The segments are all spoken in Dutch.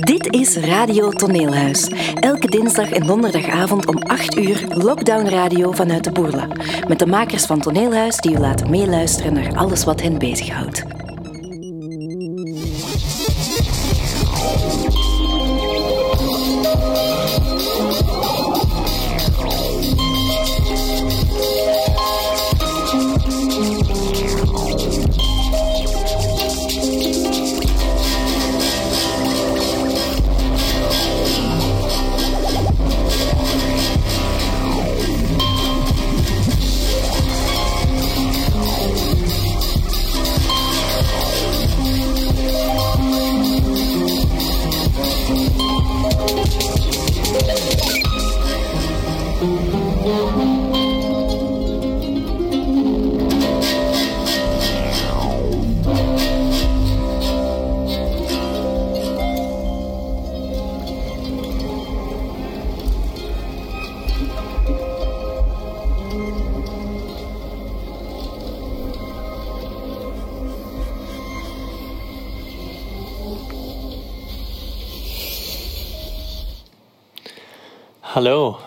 Dit is Radio Toneelhuis. Elke dinsdag en donderdagavond om 8 uur Lockdown Radio vanuit de Boerla. Met de makers van Toneelhuis die u laten meeluisteren naar alles wat hen bezighoudt.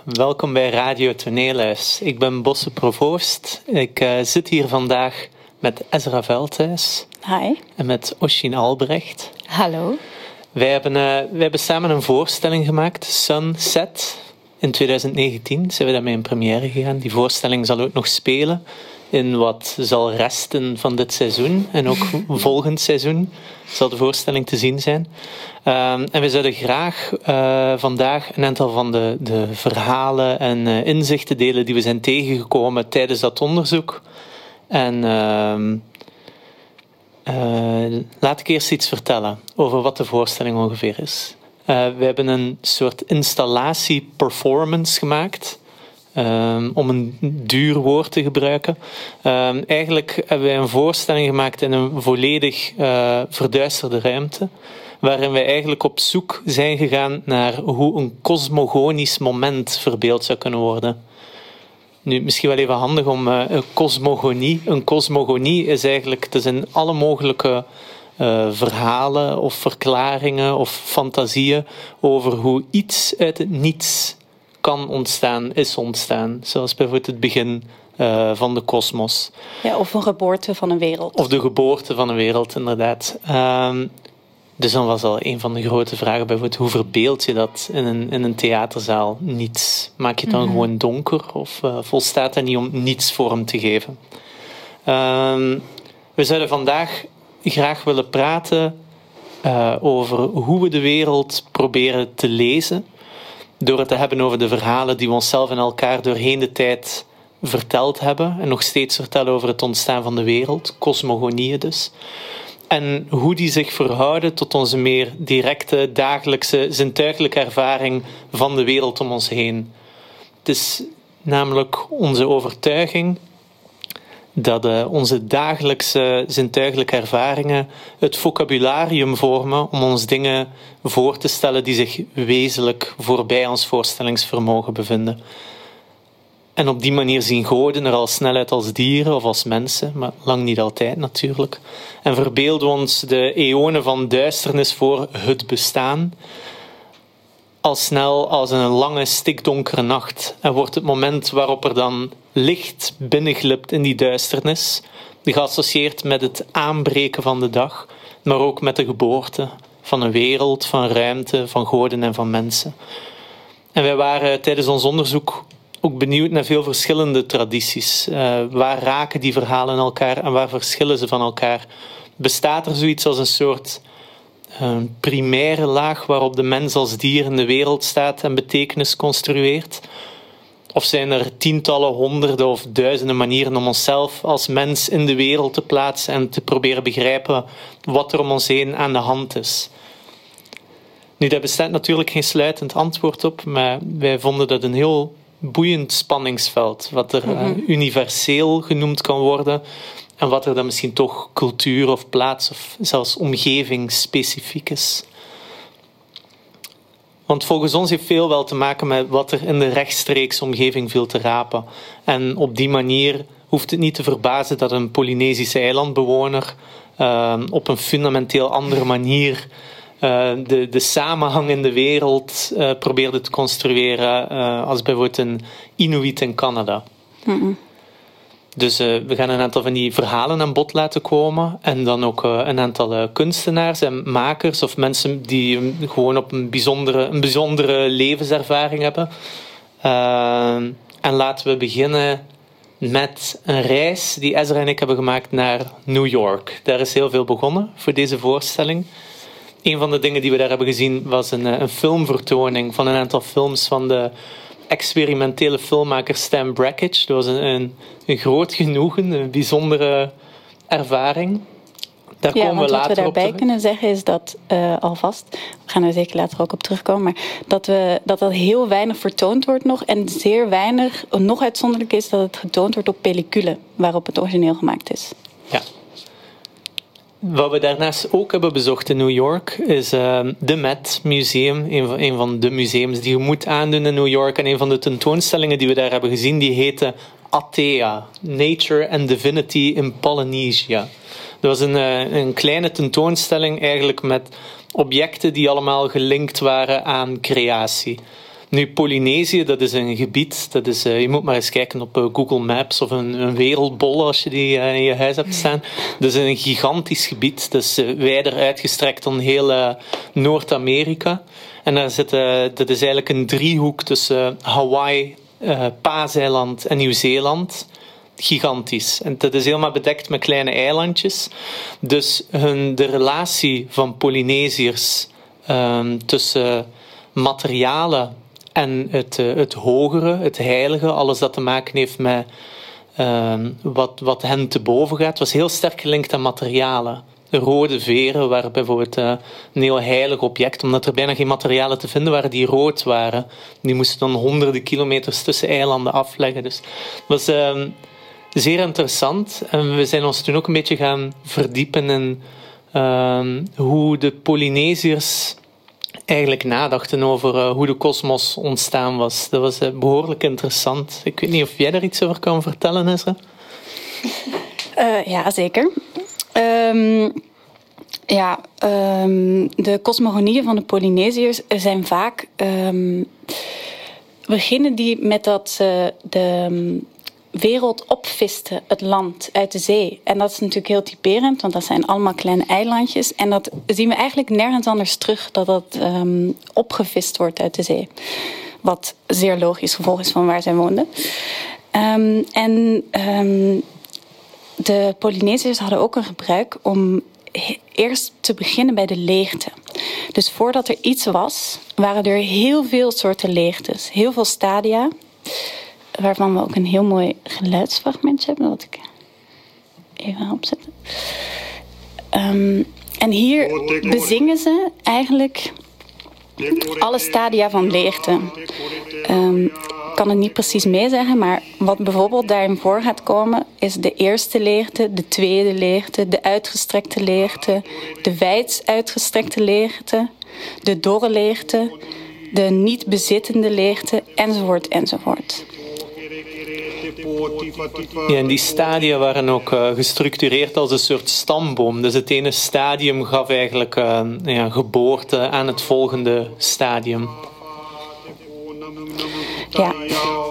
Welkom bij Radio Toneelhuis. Ik ben Bosse Provoost. Ik uh, zit hier vandaag met Ezra Veldhuis. Hi. En met Oshin Albrecht. Hallo. Wij hebben, uh, wij hebben samen een voorstelling gemaakt, Sunset. In 2019 zijn we daarmee in première gegaan. Die voorstelling zal ook nog spelen in wat zal resten van dit seizoen. En ook volgend seizoen zal de voorstelling te zien zijn. Um, en we zouden graag uh, vandaag een aantal van de, de verhalen en uh, inzichten delen die we zijn tegengekomen tijdens dat onderzoek. En uh, laat ik eerst iets vertellen over wat de voorstelling ongeveer is. we hebben een soort installatie-performance gemaakt. Um, om een duur woord te gebruiken. Um, eigenlijk hebben wij een voorstelling gemaakt in een volledig uh, verduisterde ruimte. Waarin wij eigenlijk op zoek zijn gegaan naar hoe een cosmogonisch moment verbeeld zou kunnen worden. Nu, misschien wel even handig om uh, een cosmogonie. Een cosmogonie is eigenlijk, het is alle mogelijke uh, verhalen of verklaringen of fantasieën over hoe iets uit het niets kan ontstaan, is ontstaan. Zoals bijvoorbeeld het begin uh, van de kosmos. Ja, of een geboorte van een wereld. Of de geboorte van een wereld, inderdaad. Um, dus dan was al een van de grote vragen bijvoorbeeld, hoe verbeeld je dat in een, in een theaterzaal? Niets. Maak je het dan mm -hmm. gewoon donker of uh, volstaat er niet om niets vorm te geven? Um, we zouden vandaag graag willen praten uh, over hoe we de wereld proberen te lezen door het te hebben over de verhalen die we onszelf en elkaar doorheen de tijd verteld hebben en nog steeds vertellen over het ontstaan van de wereld, cosmogonieën dus. En hoe die zich verhouden tot onze meer directe, dagelijkse, zintuigelijke ervaring van de wereld om ons heen. Het is namelijk onze overtuiging dat uh, onze dagelijkse zintuigelijke ervaringen het vocabularium vormen om ons dingen voor te stellen die zich wezenlijk voorbij ons voorstellingsvermogen bevinden. En op die manier zien goden er al snel uit als dieren of als mensen, maar lang niet altijd natuurlijk. En verbeelden ons de eonen van duisternis voor het bestaan al snel als een lange stikdonkere nacht en wordt het moment waarop er dan licht binnenglipt in die duisternis, geassocieerd met het aanbreken van de dag, maar ook met de geboorte van een wereld, van ruimte, van goden en van mensen. En wij waren tijdens ons onderzoek ook benieuwd naar veel verschillende tradities. Uh, waar raken die verhalen elkaar en waar verschillen ze van elkaar? Bestaat er zoiets als een soort een primaire laag waarop de mens als dier in de wereld staat en betekenis construeert? Of zijn er tientallen, honderden of duizenden manieren om onszelf als mens in de wereld te plaatsen en te proberen begrijpen wat er om ons heen aan de hand is? Nu, daar bestaat natuurlijk geen sluitend antwoord op, maar wij vonden dat een heel boeiend spanningsveld, wat er mm -hmm. uh, universeel genoemd kan worden en wat er dan misschien toch cultuur of plaats of zelfs omgeving specifiek is. Want volgens ons heeft veel wel te maken met wat er in de rechtstreeks omgeving viel te rapen. En op die manier hoeft het niet te verbazen dat een Polynesische eilandbewoner uh, op een fundamenteel andere manier uh, de, de samenhang in de wereld uh, probeerde te construeren als bijvoorbeeld een Inuit in Canada. -mm. Dus uh, we gaan een aantal van die verhalen aan bod laten komen. En dan ook uh, een aantal uh, kunstenaars en makers of mensen die gewoon op een bijzondere, een bijzondere levenservaring hebben. en laten we beginnen met een reis die Ezra en ik hebben gemaakt naar New York. Daar is heel veel begonnen voor deze voorstelling. Een van de dingen die we daar hebben gezien was een, een filmvertoning van een aantal films van de experimentele filmmaker Stan Brakhage. Dat was een, een, een groot genoegen, een bijzondere ervaring. Daar ja, komen we later wat we daarbij kunnen zeggen is dat uh, alvast, we gaan er zeker later ook op terugkomen, maar dat, we, dat dat heel weinig vertoond wordt nog en zeer weinig, nog uitzonderlijk is dat het getoond wordt op pellicule waarop het origineel gemaakt is. Ja, wat we daarnaast ook hebben bezocht in New York is uh, de Met Museum. Een van, van de museums die je moet aandoen in New York. En een van de tentoonstellingen die we daar hebben gezien, die heette Atea, Nature and Divinity in Polynesia. Dat was een, uh, een kleine tentoonstelling eigenlijk met objecten die allemaal gelinkt waren aan creatie. Nu, Polynesië, dat is een gebied, dat is, uh, je moet maar eens kijken op uh, Google Maps of een, een wereldbol als je die uh, in je huis hebt staan. Dat is een gigantisch gebied, dat is wijder uitgestrekt dan heel Noord-Amerika. En daar zit, dat is eigenlijk een driehoek tussen Hawaii, Paaseiland en Nieuw-Zeeland gigantisch. En dat is helemaal bedekt met kleine eilandjes. Dus hun, de relatie van Polynesiërs um, tussen materialen en het, eh, het hogere, het heilige, alles dat te maken heeft met uh, wat, wat hen te boven gaat, was heel sterk gelinkt aan materialen. De rode veren waren bijvoorbeeld uh, een heel heilig object, omdat er bijna geen materialen te vinden waren die rood waren. Die moesten dan honderden kilometers tussen eilanden afleggen. Dus het was uh, zeer interessant. En we zijn ons toen ook een beetje gaan verdiepen in ehm, hoe de Polynesiërs eigenlijk nadachten over uh, hoe de kosmos ontstaan was. Dat was uh, behoorlijk interessant. Ik weet niet of jij daar iets over kan vertellen, Ezra? Uh, ja, zeker. Um, ja, um, de cosmogonieën van de Polynesiërs zijn vaak... Um, beginnen die met dat ze de wereld opviste, het land uit de zee. En dat is natuurlijk heel typerend, want dat zijn allemaal kleine eilandjes. En dat zien we eigenlijk nergens anders terug dat dat um, opgevist wordt uit de zee. Wat zeer logisch gevolg is van waar zij woonden. Um, en um, de Polynesiërs hadden ook een gebruik om eerst te beginnen bij de leegte. Dus voordat er iets was, waren er heel veel soorten leegtes, heel veel stadia waarvan we ook een heel mooi geluidsfragmentje hebben, dat ik even opzetten. Um, en hier bezingen ze eigenlijk alle stadia van leegte. Um, ik kan het niet precies meezeggen, maar wat bijvoorbeeld daarin voor gaat komen, is de eerste leegte, de tweede leegte, de uitgestrekte leegte, de wijds uitgestrekte leegte, de dorre leegte, de niet bezittende leegte, enzovoort, enzovoort. Ja, en die stadia waren ook uh, gestructureerd als een soort stamboom. Dus het ene stadium gaf eigenlijk uh, ja, geboorte aan het volgende stadium. Ja,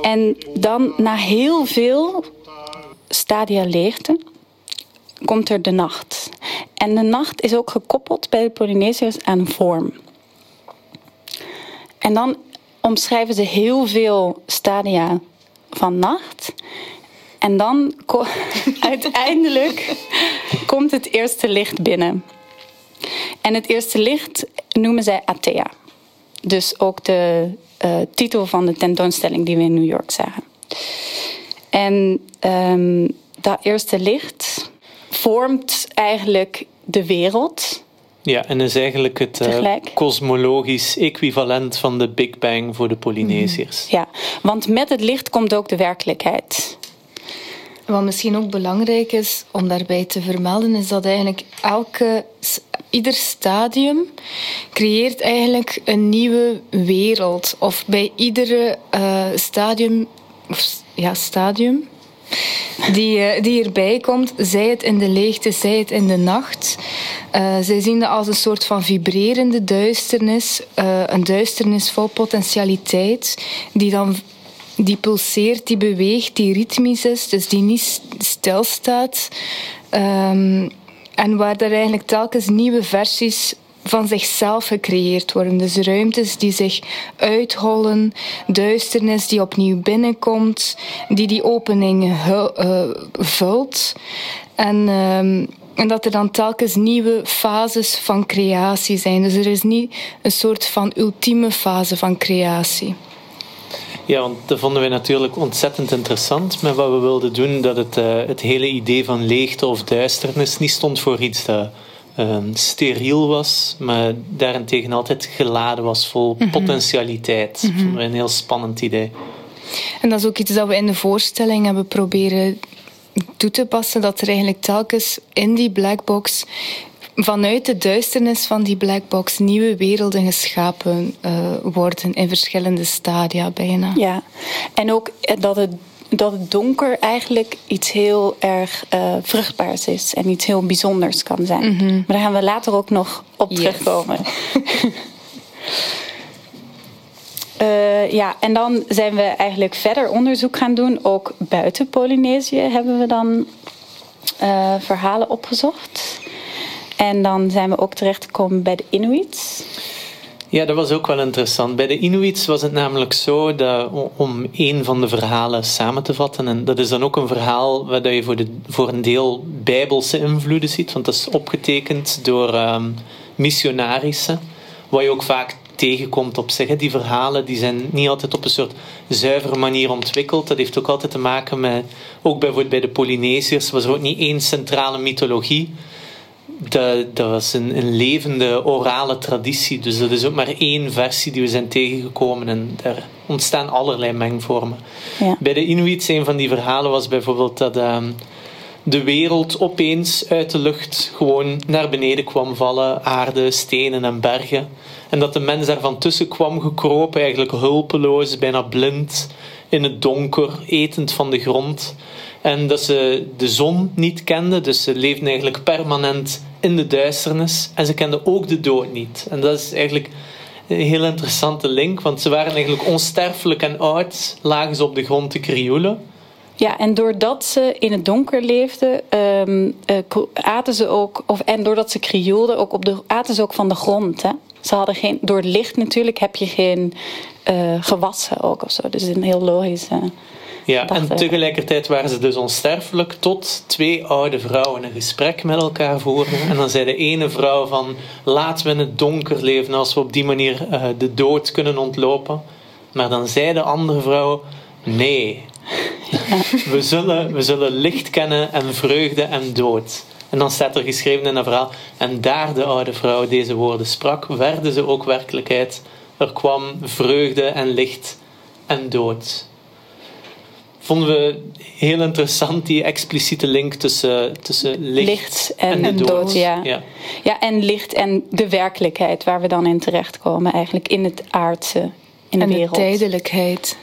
en dan na heel veel stadia leegte komt er de nacht. En de nacht is ook gekoppeld bij de Polynesiërs aan vorm. En dan omschrijven ze heel veel stadia van nacht. En dan uiteindelijk komt het eerste licht binnen. En het eerste licht noemen zij Athea. Dus ook de uh, titel van de tentoonstelling die we in New York zagen. En um, dat eerste licht vormt eigenlijk de wereld. Ja, en is eigenlijk het uh, kosmologisch equivalent van de Big Bang voor de Polynesiërs. Ja, want met het licht komt ook de werkelijkheid. wat misschien ook belangrijk is om daarbij te vermelden, is dat eigenlijk elke, ieder stadium creëert eigenlijk een nieuwe wereld. Of bij iedere uh, stadium, of, ja, stadium die, uh, die erbij komt, zij het in de leegte, zij het in de nacht. Uh, zij zien dat als een soort van vibrerende duisternis, een duisternis vol potentialiteit, die dan die pulseert, die beweegt, die ritmisch is, dus die niet stilstaat. Um, en waar er eigenlijk telkens nieuwe versies van zichzelf gecreëerd worden. Dus ruimtes die zich uithollen, duisternis die opnieuw binnenkomt, die die opening uh, vult. En, um, en dat er dan telkens nieuwe fases van creatie zijn. Dus er is niet een soort van ultieme fase van creatie. Ja, want dat vonden wij natuurlijk ontzettend interessant met wat we wilden doen. Dat het, uh, het hele idee van leegte of duisternis niet stond voor iets dat uh, steriel was, maar daarentegen altijd geladen was vol mm -hmm. potentialiteit. Mm -hmm. vonden wij een heel spannend idee. En dat is ook iets dat we in de voorstelling hebben proberen toe te passen. Dat er eigenlijk telkens in die blackbox vanuit de duisternis van die blackbox nieuwe werelden geschapen uh, worden in verschillende stadia bijna. Ja, en ook dat het, dat het donker eigenlijk iets heel erg uh, vruchtbaars is en iets heel bijzonders kan zijn. Mm -hmm. Maar daar gaan we later ook nog op yes. terugkomen. Uh, ja, en dan zijn we eigenlijk verder onderzoek gaan doen. Ook buiten Polynesië hebben we dan uh, verhalen opgezocht. En dan zijn we ook terechtgekomen bij de Inuits. Ja, dat was ook wel interessant. Bij de Inuits was het namelijk zo dat, om een van de verhalen samen te vatten, en dat is dan ook een verhaal waar je voor, de, voor een deel bijbelse invloeden ziet, want dat is opgetekend door um, missionarissen, wat je ook vaak tegenkomt op zich. Die verhalen die zijn niet altijd op een soort zuivere manier ontwikkeld. Dat heeft ook altijd te maken met, ook bijvoorbeeld bij de Polynesiërs was er ook niet één centrale mythologie dat, dat was een, een, levende orale traditie. Dus dat is ook maar één versie die we zijn tegengekomen. En daar ontstaan allerlei mengvormen. Ja. Bij de Inuits, een van die verhalen was bijvoorbeeld dat uh, de wereld opeens uit de lucht gewoon naar beneden kwam vallen. Aarde, stenen en bergen. En dat de mens daarvan tussen kwam gekropen, eigenlijk hulpeloos, bijna blind, in het donker, etend van de grond. En dat ze de zon niet kenden, dus ze leefden eigenlijk permanent in de duisternis. En ze kenden ook de dood niet. En dat is eigenlijk een heel interessante link, want ze waren eigenlijk onsterfelijk en oud, lagen ze op de grond te krioelen. Ja, en doordat ze in het donker leefden, um, uh, aten ze ook, of, en doordat ze krioelden, ook op de, aten ze ook van de grond. Hè? Ze hadden geen, door het licht natuurlijk heb je geen uh, gewassen ook of zo. Dus een heel logisch. Ja, en tegelijkertijd waren ze dus onsterfelijk tot twee oude vrouwen een gesprek met elkaar voerden. En dan zei de ene vrouw van, laten we in het donker leven als we op die manier uh, de dood kunnen ontlopen. Maar dan zei de andere vrouw, nee, we, zullen, we zullen licht kennen en vreugde en dood. En dan staat er geschreven in een verhaal, en daar de oude vrouw deze woorden sprak, werden ze ook werkelijkheid. Er kwam vreugde en licht en dood vonden we heel interessant die expliciete link tussen, tussen licht, licht en, en, dood. dood ja. ja. Ja. en licht en de werkelijkheid waar we dan in terechtkomen, eigenlijk in het aardse, in de en wereld. de tijdelijkheid.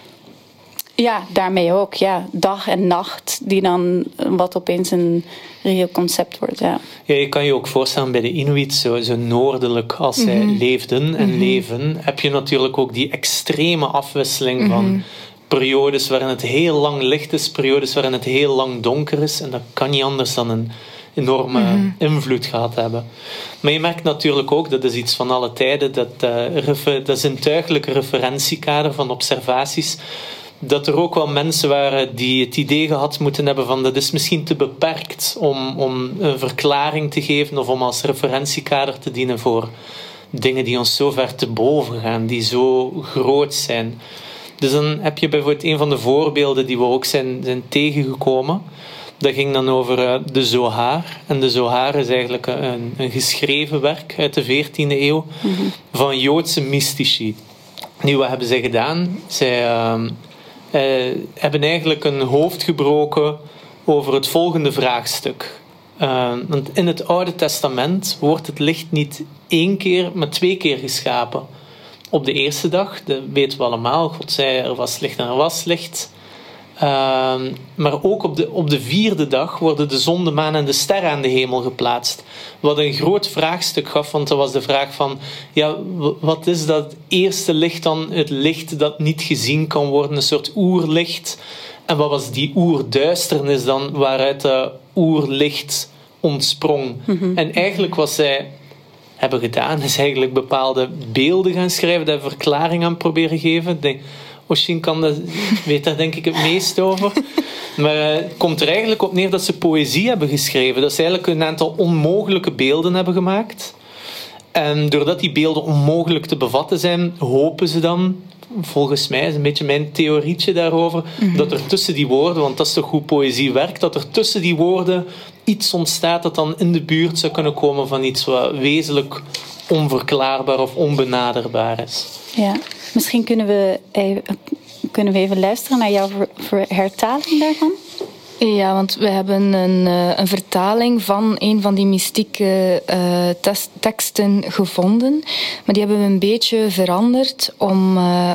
Ja, daarmee ook. Ja. Dag en nacht, die dan wat opeens een reëel concept wordt. Ja. Ja, je kan je ook voorstellen bij de Inuits, zo, zo noordelijk als zij mm -hmm. leefden en mm -hmm. leven, heb je natuurlijk ook die extreme afwisseling mm -hmm. van periodes waarin het heel lang licht is, periodes waarin het heel lang donker is. En dat kan niet anders dan een enorme mm -hmm. invloed gehad hebben. Maar je merkt natuurlijk ook, dat is iets van alle tijden, dat, uh, dat is een tuigelijke referentiekader van observaties, dat er ook wel mensen waren die het idee gehad moeten hebben van dat is misschien te beperkt om, om een verklaring te geven of om als referentiekader te dienen voor dingen die ons zo ver te boven gaan, die zo groot zijn. Dus dan heb je bijvoorbeeld een van de voorbeelden die we ook zijn, zijn tegengekomen. Dat ging dan over uh, de Zohar. En de Zohar is eigenlijk een, een geschreven werk uit de 14e eeuw mm -hmm. van Joodse mystici. Nu, wat hebben zij gedaan? Zij uh, uh, hebben eigenlijk een hoofd gebroken over het volgende vraagstuk. Uh, want in het Oude Testament wordt het licht niet één keer, maar twee keer geschapen. Op de eerste dag, dat weten we allemaal, God zei er was licht en er was licht. Uh, maar ook op de, op de vierde dag worden de zon, de maan en de sterren aan de hemel geplaatst. Wat een groot vraagstuk gaf, want dat was de vraag van... Ja, wat is dat eerste licht dan? Het licht dat niet gezien kan worden, een soort oerlicht. En wat was die oerduisternis dan, waaruit de oerlicht ontsprong? Mm En eigenlijk wat zij hebben gedaan, is eigenlijk bepaalde beelden gaan schrijven, daar verklaring aan proberen geven. Denk, Oshin kan dat, weet daar denk ik het meest over. Maar uh, het komt er eigenlijk op neer dat ze poëzie hebben geschreven. Dat ze eigenlijk een aantal onmogelijke beelden hebben gemaakt. En doordat die beelden onmogelijk te bevatten zijn, hopen ze dan, volgens mij is een beetje mijn theorietje daarover, mm -hmm. dat er tussen die woorden, want dat is toch hoe poëzie werkt, dat er tussen die woorden iets ontstaat dat dan in de buurt zou kunnen komen van iets wat wezenlijk onverklaarbaar of onbenaderbaar is. Ja, misschien kunnen we even, kunnen we even luisteren naar jouw hertaling daarvan. Ja, want we hebben een, een vertaling van een van die mystieke uh, teksten gevonden. Maar die hebben we een beetje veranderd om, uh,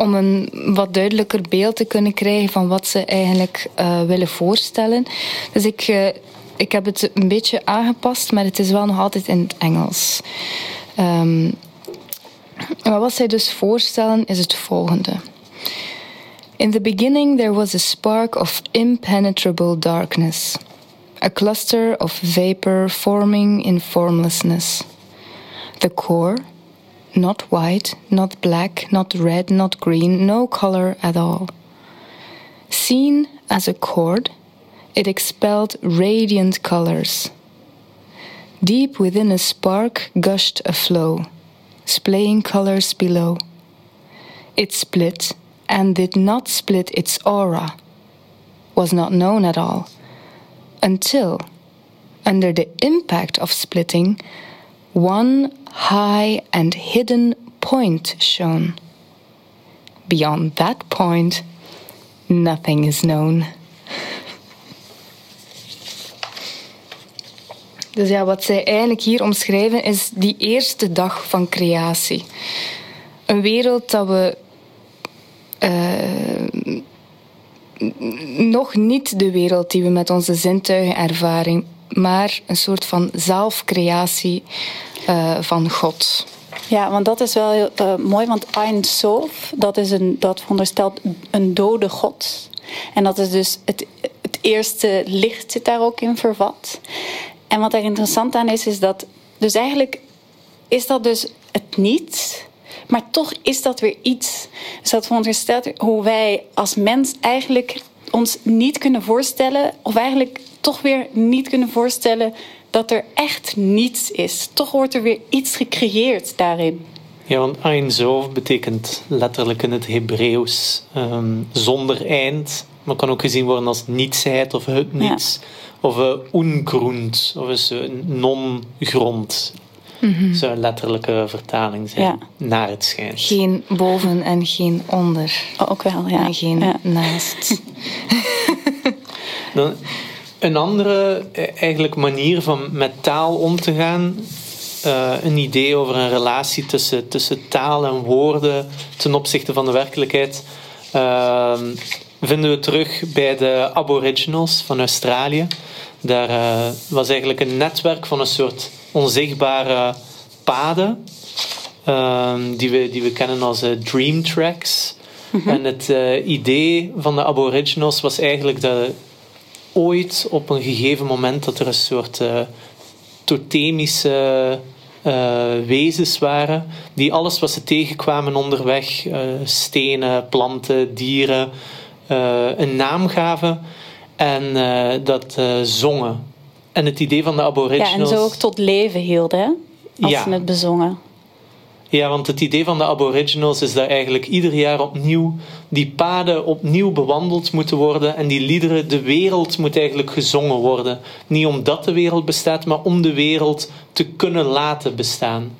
om een wat duidelijker beeld te kunnen krijgen van wat ze eigenlijk uh, willen voorstellen. Dus ik, ik heb het een beetje aangepast, maar het is wel nog altijd in het Engels. Maar wat zij dus voorstellen is het volgende. In the beginning there was a spark of impenetrable darkness, a cluster of vapor forming in formlessness. The core, not white, not black, not red, not green, no color at all. Seen as a cord, it expelled radiant colors. Deep within a spark gushed a flow, splaying colors below. It split and did not split its aura, was not known at all, until, under the impact of splitting, one high and hidden point shone. Beyond that point, nothing is known. Dus ja, wat zij eigenlijk hier omschrijven is die eerste dag van creatie. Een wereld dat we uh, nog niet de wereld die we met onze zintuigen ervaren, maar een soort van zelfcreatie uh, van God. Ja, want dat is wel heel uh, mooi, want Ein Sof, dat, is een, dat veronderstelt een dode God. En dat is dus het, het eerste licht zit daar ook in vervat. En wat er interessant aan is, is dat dus eigenlijk is dat dus het niet, maar toch is dat weer iets. Dus dat veronderstelt hoe wij als mens eigenlijk ons niet kunnen voorstellen, of eigenlijk toch weer niet kunnen voorstellen dat er echt niets is. Toch wordt er weer iets gecreëerd daarin. Ja, want Ein Sof betekent letterlijk in het Hebreeuws um, zonder eind, maar kan ook gezien worden als nietsheid of het niets. Ja. Of uh, ungrund, of is non-grond. Mm -hmm. zou een letterlijke vertaling zijn, ja. naar het schijnt. Geen boven en geen onder. Oh, ook wel, ja. En geen ja. naast. Dan, een andere eigenlijk manier van met taal om te gaan, uh, een idee over een relatie tussen, tussen taal en woorden ten opzichte van de werkelijkheid, uh, vinden we terug bij de Aboriginals van Australië. Daar uh, was eigenlijk een netwerk van een soort onzichtbare paden. Uh, die, we, die we kennen als dream tracks. Mm -hmm. En het idee van de Aboriginals was eigenlijk dat ooit op een gegeven moment dat er een soort totemische wezens waren. Die alles wat ze tegenkwamen onderweg, stenen, planten, dieren, een naam gaven en dat zongen. En het idee van de Aboriginals. Ja, en zo ook tot leven hielden, hè? als ja. ze het bezongen. Ja, want het idee van de Aboriginals is dat eigenlijk ieder jaar opnieuw die paden opnieuw bewandeld moeten worden en die liederen, de wereld moet eigenlijk gezongen worden. Niet omdat de wereld bestaat, maar om de wereld te kunnen laten bestaan.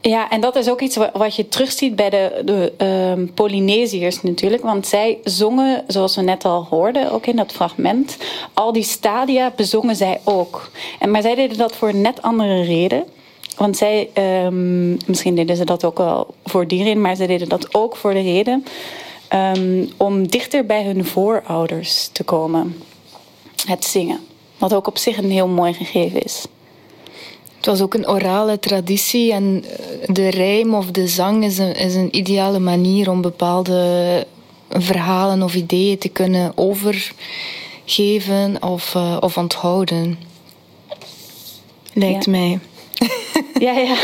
Ja, en dat is ook iets wat je terugziet bij de, de ehm, Polynesiërs natuurlijk. Want zij zongen, zoals we net al hoorden, ook in dat fragment, al die stadia bezongen zij ook. En, maar zij deden dat voor een net andere reden. Want zij, ehm, misschien deden ze dat ook wel voor die reden, maar zij deden dat ook voor de reden um, om dichter bij hun voorouders te komen. Het zingen. Wat ook op zich een heel mooi gegeven is. Het was ook een orale traditie en eh, de rijm of de zang is een, is een ideale manier om bepaalde verhalen of ideeën te kunnen overgeven of, uh, of onthouden. Lijkt mij. ja, ja.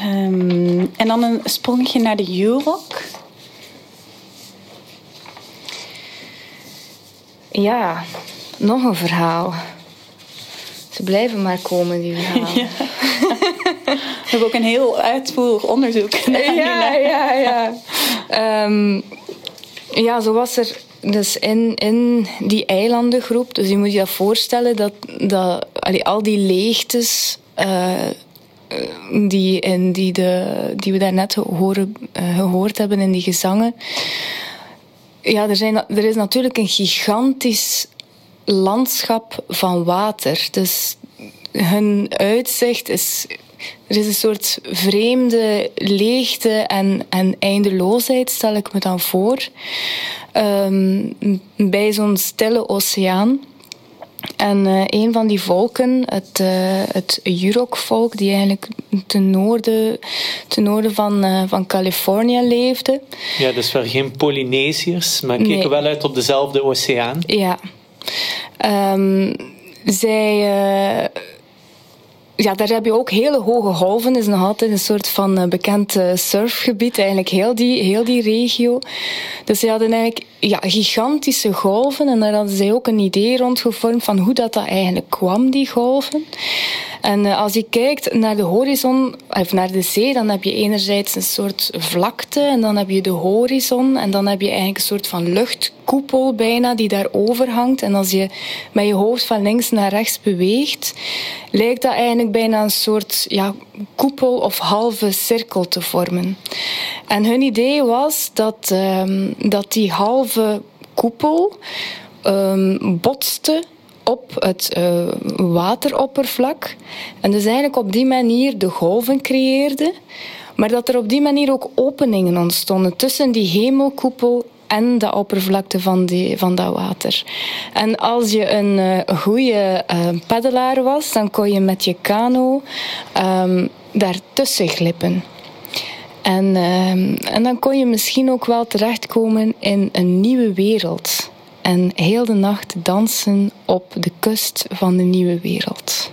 Um, en dan een sprongetje naar de Eurok. Ja, nog een verhaal. Ze blijven maar komen, die verhalen. Ja. We hebben ook een heel uitvoerig onderzoek. Ja, ja, ja. Um, ja, zo was er dus in, in die eilandengroep. Dus je moet je dat voorstellen dat, dat al die leegtes. Uh, die, in die, de, die we daarnet horen, uh, gehoord hebben in die gezangen. Ja, er, zijn, er is natuurlijk een gigantisch landschap van water. Dus hun uitzicht is. Er is een soort vreemde leegte en, en eindeloosheid, stel ik me dan voor. Um, bij zo'n stille oceaan. En uh, een van die volken, het, uh, het Yurok-volk, die eigenlijk ten noorden, ten noorden van, uh, van Californië leefde. Ja, dus waren geen Polynesiërs, maar keken nee. wel uit op dezelfde oceaan. Ja. Um, zij ja, daar heb je ook hele hoge golven. Het is nog altijd een soort van uh, bekend uh, surfgebied, eigenlijk heel die, heel die regio. Dus ze hadden eigenlijk ja, gigantische golven en daar hadden zij ook een idee rond gevormd van hoe dat, dat eigenlijk kwam, die golven. En uh, als je kijkt naar de horizon, of naar de zee, dan heb je enerzijds een soort vlakte en dan heb je de horizon en dan heb je eigenlijk een soort van luchtkoepel bijna die daar overhangt. En als je met je hoofd van links naar rechts beweegt, lijkt dat eigenlijk bijna een soort ja, koepel of halve cirkel te vormen. En hun idee was dat, um, dat die halve koepel um, botste op het uh, wateroppervlak. En dus eigenlijk op die manier de golven creëerde. Maar dat er op die manier ook openingen ontstonden tussen die hemelkoepel en de oppervlakte van, die, van dat water. En als je een uh, goede uh, was, dan kon je met je kano um, daartussen glippen. En, um, en dan kon je misschien ook wel terechtkomen in een nieuwe wereld en heel de nacht dansen op de kust van de nieuwe wereld.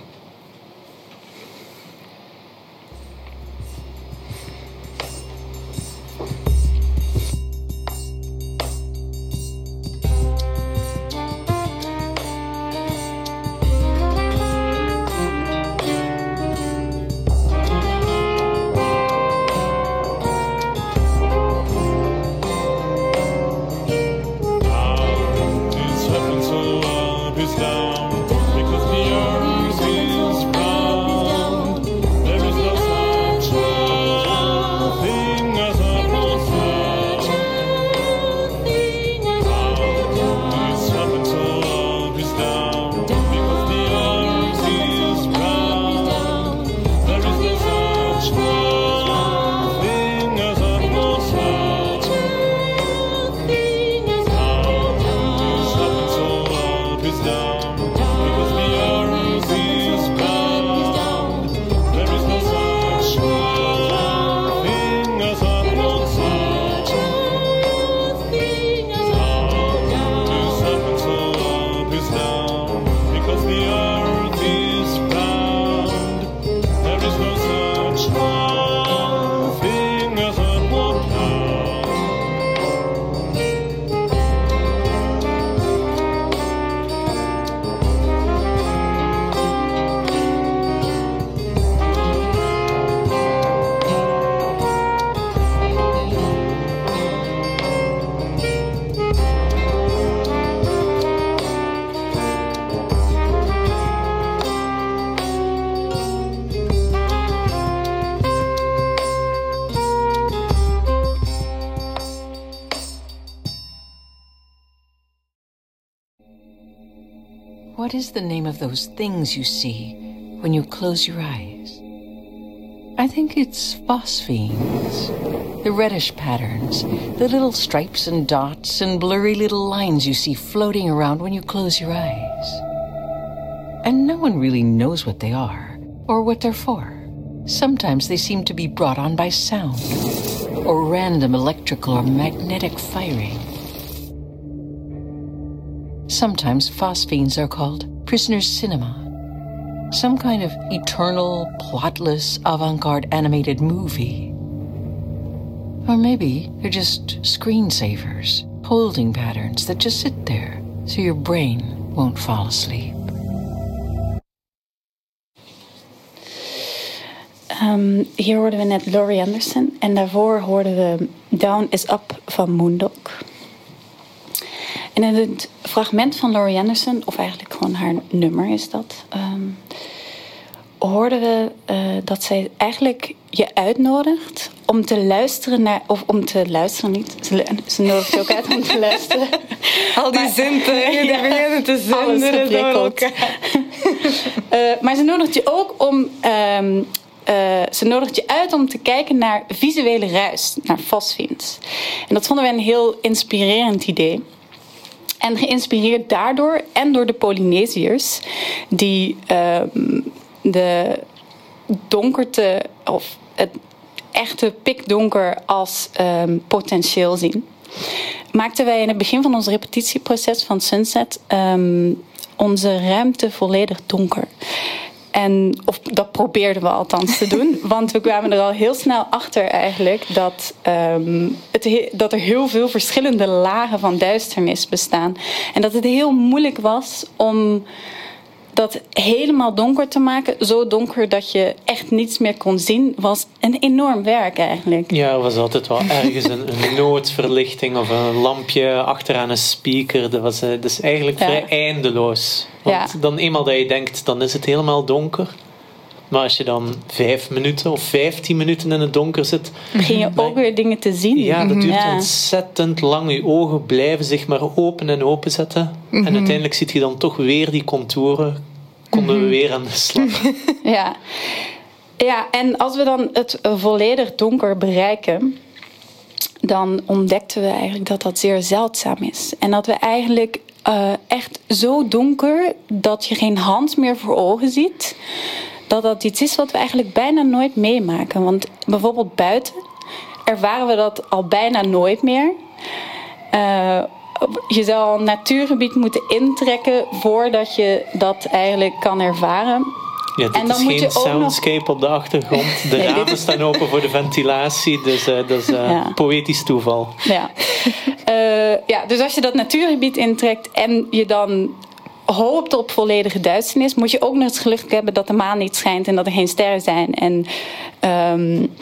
Of those things you see when you close your eyes? I think it's phosphines, The reddish patterns, the little stripes and dots and blurry little lines you see floating around when you close your eyes. And no one really knows what they are or what they're for. Sometimes they seem to be brought on by sound or random electrical or magnetic firing. Sometimes phosphines are called prisoners cinema some kind of eternal, plotless, avant garde animated movie. Or maybe they're just screensavers, holding patterns that just sit there so your brain won't fall asleep. Um, hier hoorden we net Laurie Anderson en daarvoor hoorden we Down is Up van Moondog. En in het fragment van Laurie Anderson, of eigenlijk gewoon haar nummer is dat, um, hoorden we uh, dat zij eigenlijk je uitnodigt om te luisteren naar, of om te luisteren niet, ze, ze nodigt je ook uit om te luisteren. Al die zintuigen, die beginnen te zunderen door elkaar. uh, maar ze nodigt je ook om um, uh, ze nodigt je uit om te kijken naar visuele ruis, naar fosfins. En dat vonden we een heel inspirerend idee. En geïnspireerd daardoor en door de Polynesiërs, die uh, de donkerte of het echte pikdonker als um, potentieel zien, maakten wij in het begin van ons repetitieproces van Sunset um, onze ruimte volledig donker. En, of dat probeerden we althans te doen. Want we kwamen er al heel snel achter eigenlijk dat, um, het, dat er heel veel verschillende lagen van duisternis bestaan. En dat het heel moeilijk was om dat helemaal donker te maken, zo donker dat je echt niets meer kon zien, was een enorm werk eigenlijk. Ja, er was altijd wel ergens een, een noodverlichting of een lampje achteraan een speaker. Dat, was, dat is eigenlijk ja. vrij eindeloos. Want ja. dan eenmaal dat je denkt, dan is het helemaal donker. Maar als je dan vijf minuten of vijftien minuten in het donker zit... Begin je ook weer dingen te zien. Ja, dat duurt ja. ontzettend lang. Je ogen blijven zich maar open en openzetten. Mm -hmm. En uiteindelijk ziet je dan toch weer die contouren. Konden we Mhm. weer aan de slag. ja. ja, en als we dan het volledig donker bereiken... dan ontdekten we eigenlijk dat dat zeer zeldzaam is. En dat we eigenlijk uh, echt zo donker... dat je geen hand meer voor ogen ziet dat dat iets is wat we eigenlijk bijna nooit meemaken. Want bijvoorbeeld buiten ervaren we dat al bijna nooit meer. Uh, je zou een natuurgebied moeten intrekken voordat je dat eigenlijk kan ervaren. Ja, dit en dan is geen soundscape nog... op de achtergrond. De nee, ramen staan open voor de ventilatie, dus uh, dat is uh, ja. poëtisch toeval. Ja. Uh, ja, dus als je dat natuurgebied intrekt en je dan hoopt op volledige duisternis, moet je ook nog het geluk hebben dat de maan niet schijnt en dat er geen sterren zijn. En um,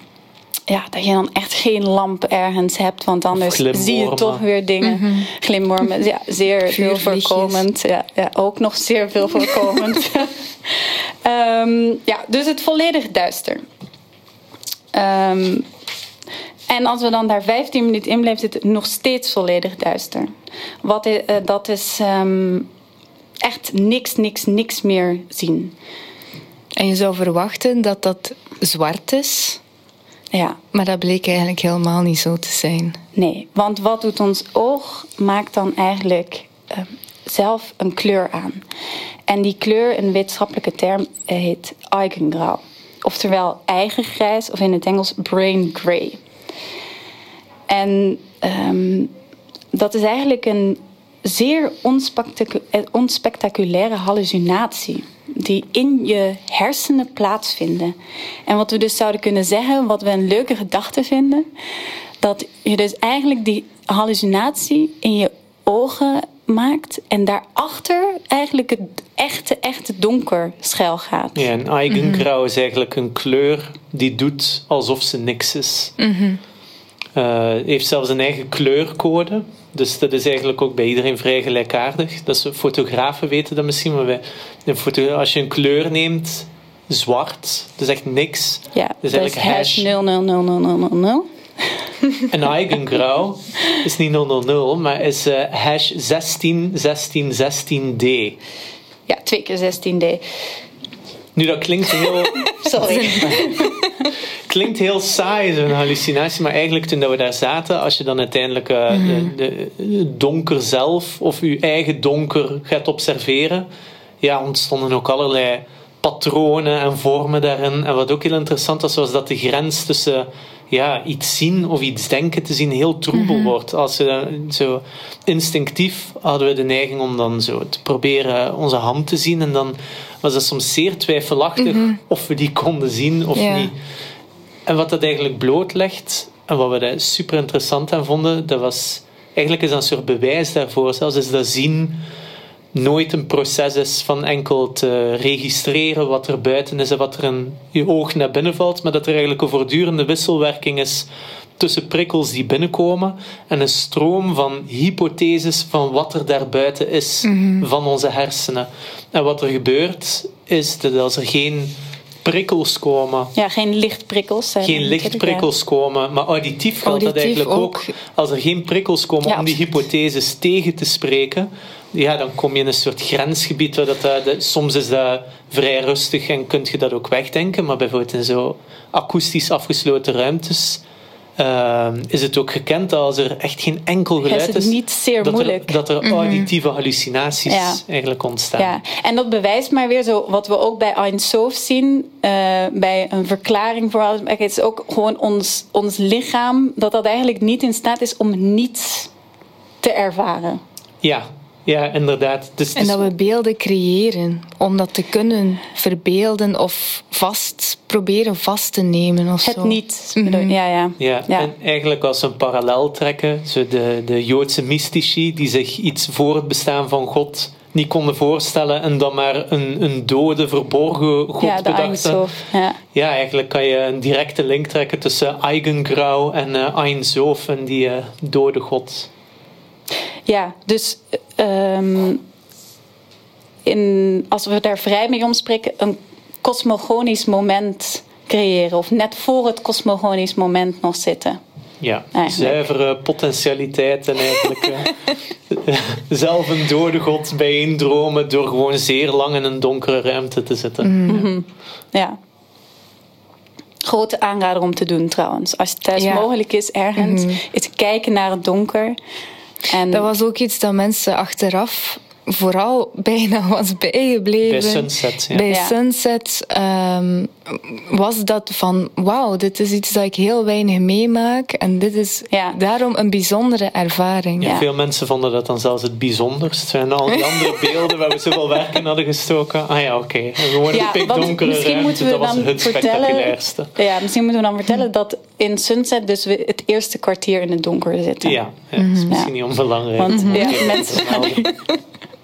ja, dat je dan echt geen lamp ergens hebt, want anders zie je toch weer dingen. Mm -hmm. Glimwormen, ja, zeer veel voorkomend. Ja, ja, ook nog zeer veel voorkomend. um, ja, dus het volledig duister. Um, en als we dan daar 15 minuten in blijven zitten, nog steeds volledig duister. Wat uh, dat is um, echt niks, niks, niks meer zien. En je zou verwachten dat dat zwart is. Ja. Maar dat bleek eigenlijk helemaal niet zo te zijn. Nee, want wat doet ons oog? Maakt dan eigenlijk uh, zelf een kleur aan. En die kleur, een wetenschappelijke term, heet Eigengrau. Oftewel eigen grijs of in het Engels brain gray. En um, dat is eigenlijk een zeer onspectacu onspectaculaire hallucinatie die in je hersenen plaatsvinden. En wat we dus zouden kunnen zeggen, wat we een leuke gedachte vinden, dat je dus eigenlijk die hallucinatie in je ogen maakt en daarachter eigenlijk het echte, echte donker schuil gaat. Ja, en eigengrauw mm -hmm. is eigenlijk een kleur die doet alsof ze niks is. Mm -hmm. Uh, heeft zelfs een eigen kleurcode. Dus dat is eigenlijk ook bij iedereen vrij gelijkaardig. Dat is, fotografen weten dat misschien, maar wij, als je een kleur neemt, zwart, dat is echt niks. Ja, dat is eigenlijk hash 000000. En eigengrauw is niet 000, maar is uh, hash 161616D. ja, twee keer 16D. Nu, dat klinkt heel, Sorry. klinkt heel saai, zo'n hallucinatie. Maar eigenlijk toen dat we daar zaten, als je dan uiteindelijk eh, de, de, de donker zelf of je eigen donker gaat observeren, ja, ontstonden ook allerlei patronen en vormen daarin. En wat ook heel interessant was, was dat de grens tussen ja, iets zien of iets denken te zien heel troebel wordt. Als we zo instinctief hadden we de neiging om dan zo te proberen onze hand te zien. En dan was het soms zeer twijfelachtig of we die konden zien of Ja. niet. En wat dat eigenlijk blootlegt, en wat we daar super interessant aan vonden, dat was eigenlijk is dat een soort bewijs daarvoor. Zelfs is dat zien nooit een proces is van enkel te registreren wat er buiten is en wat er in je oog naar binnen valt, maar dat er eigenlijk een voortdurende wisselwerking is tussen prikkels die binnenkomen en een stroom van hypotheses van wat er daarbuiten is van onze hersenen. En wat er gebeurt is dat als er geen prikkels komen Ja, geen lichtprikkels. hè, geen lichtprikkels komen, maar auditief geldt dat eigenlijk ook. ook. Als er geen prikkels komen Ja, om die hypotheses tegen te spreken, ja, dan kom je in een soort grensgebied. Waar dat, eh, de- soms is dat vrij rustig en kun je dat ook wegdenken, maar bijvoorbeeld in zo akoestisch afgesloten ruimtes eh, is het ook gekend dat als er echt geen enkel Ja, is geluid het is, niet zeer dat, er, moeilijk. dat er auditieve hallucinaties Ja. eigenlijk ontstaan. Ja, en dat bewijst maar weer zo wat we ook bij Ein Sof zien, eh, bij een verklaring voor alles. Het is ook gewoon ons, ons lichaam dat dat eigenlijk niet in staat is om niets te ervaren. Ja, ja, inderdaad. Dus, En dat we beelden creëren om dat te kunnen verbeelden of vast proberen vast te nemen of Het zo. niet. Mhm. Ja, ja. Ja, Ja. en eigenlijk als we een parallel trekken, zo de, de Joodse mystici die zich iets voor het bestaan van God niet konden voorstellen en dan maar een, een dode, verborgen God Ja, bedachten. Ja. Ja, eigenlijk kan je een directe link trekken tussen Eigengrau en eh Ein Sof en die eh, dode God. Ja, dus ehm, in, als we daar vrij mee omspreken, een kosmogonisch moment creëren. Of net voor het kosmogonisch moment nog zitten. Ja, Eigenlijk. zuivere potentialiteit en eigenlijk eh, zelf een dode God bijeendromen door gewoon zeer lang in een donkere ruimte te zitten. Ja. Grote aanrader om te doen trouwens. Als het thuis Ja. mogelijk is ergens, is kijken naar het donker. En Dat was ook iets dat mensen achteraf vooral bijna was bijgebleven. Bij Sunset, ja. Bij Ja. Sunset ehm, was dat van wauw, dit is iets dat ik heel weinig meemaak en dit is Ja. daarom een bijzondere ervaring. Ja, Ja. Veel mensen vonden dat dan zelfs het bijzonderst. En al die andere beelden waar we zoveel werk in hadden gestoken. Ah ja, oké. En Gewoon Ja, pikdonkere misschien ruimte, moeten we dat was het vertellen- spectaculairste. ja, misschien moeten we dan vertellen dat in Sunset dus we het eerste kwartier in het donker zitten. Ja, ja dat is misschien Ja. niet onbelangrijk. Want te mensen-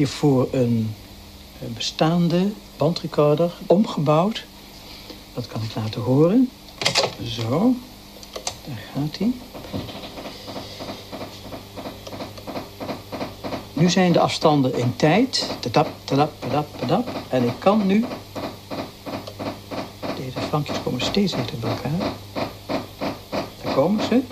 heb hiervoor een bestaande bandrecorder omgebouwd. Dat kan ik laten horen. Zo, daar gaat hij. Nu zijn de afstanden in tijd. Tadap, tadap, tadap, tadap. En ik kan nu... Deze vankjes komen steeds dichter bij elkaar. Daar komen ze.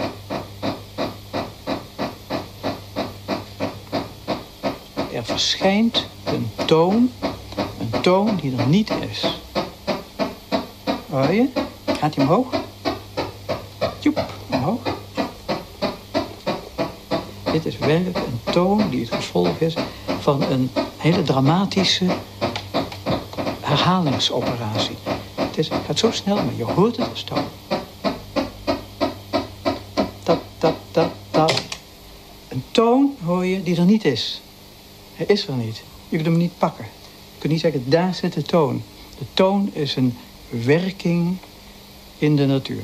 Er verschijnt een toon. Een toon die er niet is. Hoor je? Gaat hij omhoog? Joep, omhoog. Dit is werkelijk een toon die het gevolg is van een hele dramatische herhalingsoperatie. Het, is, gaat zo snel, maar je hoort het als toon. Dat, dat, dat, dat. Een toon hoor je die er niet is. Hij is er niet. Je kunt hem niet pakken. Je kunt niet zeggen, daar zit de toon. De toon is een werking in de natuur.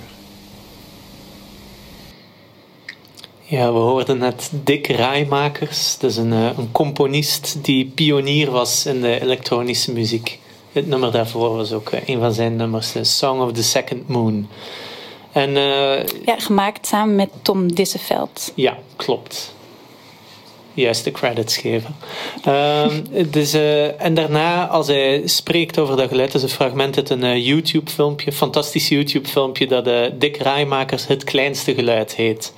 Ja, we hoorden net Dick Raaimakers. Dat is een, eh, een componist die pionier was in de elektronische muziek. Het nummer daarvoor was ook eh, een van zijn nummers, de Song of the Second Moon. En, uh, ja, gemaakt samen met Tom Disseveld. Ja, klopt juist de credits geven. Um, dus, uh, en daarna, als hij spreekt over dat geluid, is een fragment uit een uh, YouTube-filmpje, fantastisch YouTube-filmpje, dat uh, Dick Raaimakers Het Kleinste Geluid heet.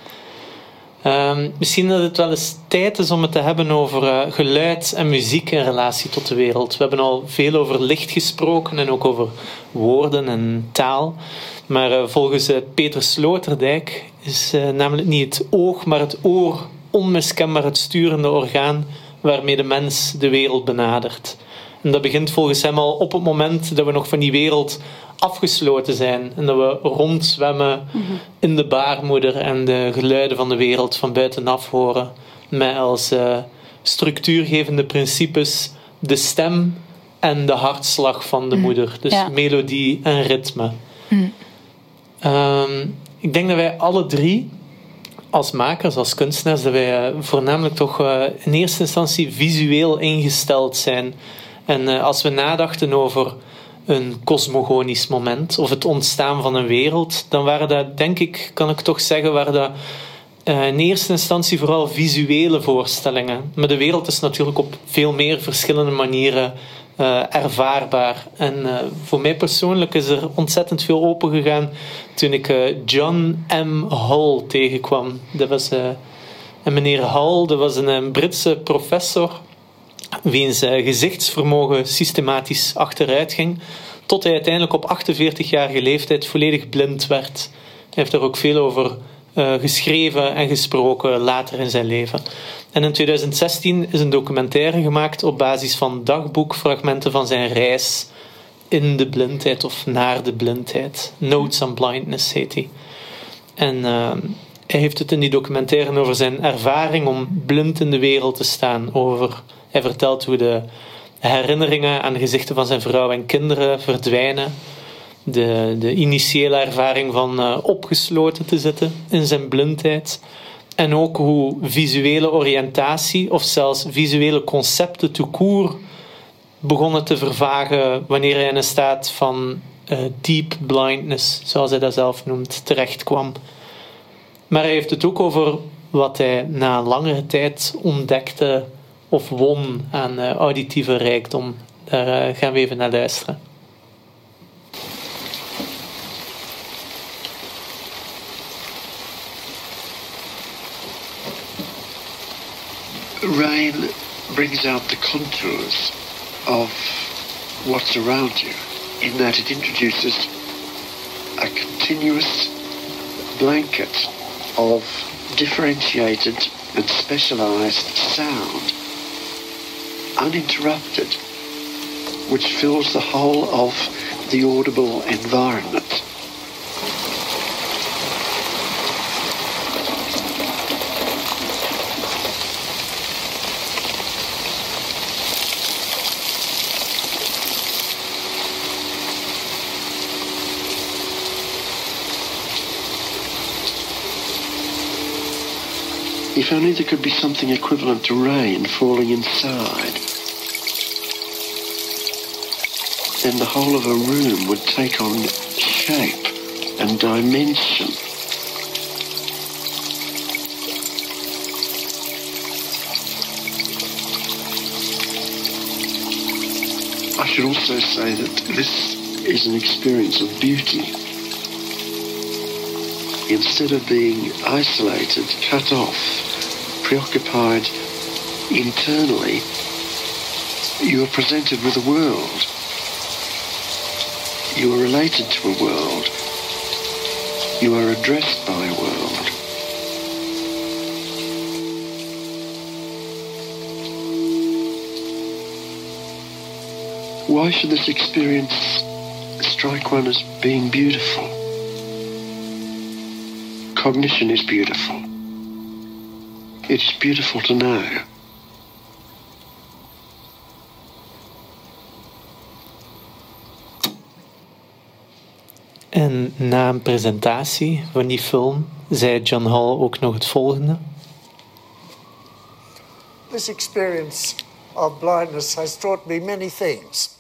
Um, misschien dat het wel eens tijd is om het te hebben over geluid en muziek in relatie tot de wereld. We hebben al veel over licht gesproken en ook over woorden en taal. Maar volgens Peter Sloterdijk is namelijk niet het oog, maar het oor onmiskenbaar het sturende orgaan waarmee de mens de wereld benadert. En dat begint volgens hem al op het moment dat we nog van die wereld afgesloten zijn en dat we rondzwemmen in de baarmoeder en de geluiden van de wereld van buitenaf horen, met als uh, structuurgevende principes de stem en de hartslag van de moeder. Dus melodie en ritme. Um, ik denk dat wij alle drie als makers, als kunstenaars, dat wij eh, voornamelijk toch eh, in eerste instantie visueel ingesteld zijn. En eh, als we nadachten over een cosmogonisch moment of het ontstaan van een wereld, dan waren dat, denk ik, kan ik toch zeggen, waren dat in eerste instantie vooral visuele voorstellingen. Maar de wereld is natuurlijk op veel meer verschillende manieren uh, ervaarbaar. En uh, voor mij persoonlijk is er ontzettend veel open gegaan toen ik uh, John M. Hull tegenkwam. Dat was, en meneer Hull, dat was een, Britse professor wiens gezichtsvermogen systematisch achteruit ging, tot hij uiteindelijk op 48-jarige leeftijd volledig blind werd. Hij heeft er ook veel over geschreven en gesproken later in zijn leven. En in 2016 is een documentaire gemaakt op basis van dagboekfragmenten van zijn reis in de blindheid of naar de blindheid. Notes on Blindness heet hij. En uh, hij heeft het in die documentaire over zijn ervaring om blind in de wereld te staan. Over, hij vertelt hoe de herinneringen aan de gezichten van zijn vrouw en kinderen verdwijnen. De, de initiële ervaring van uh, opgesloten te zitten in zijn blindheid. En ook hoe visuele oriëntatie of zelfs visuele concepten te koer begonnen te vervagen wanneer hij in een staat van uh, deep blindness, zoals hij dat zelf noemt, terechtkwam. Maar hij heeft het ook over wat hij na langere tijd ontdekte of won aan uh, auditieve rijkdom. Daar gaan we even naar luisteren. Rain brings out the contours of what's around you in that it introduces a continuous blanket of differentiated and specialized sound, uninterrupted, which fills the whole of the audible environment. If only there could be something equivalent to rain falling inside. Then the whole of a room would take on shape and dimension. I should also say that this is an experience of beauty. Instead of being isolated, cut off, preoccupied internally, you are presented with a world. You are related to a world. You are addressed by a world. Why should this experience strike one as being beautiful? Cognition is beautiful. It's beautiful to know. En na een presentatie van die film zei John Hall ook nog het volgende. This experience of blindness has taught me many things.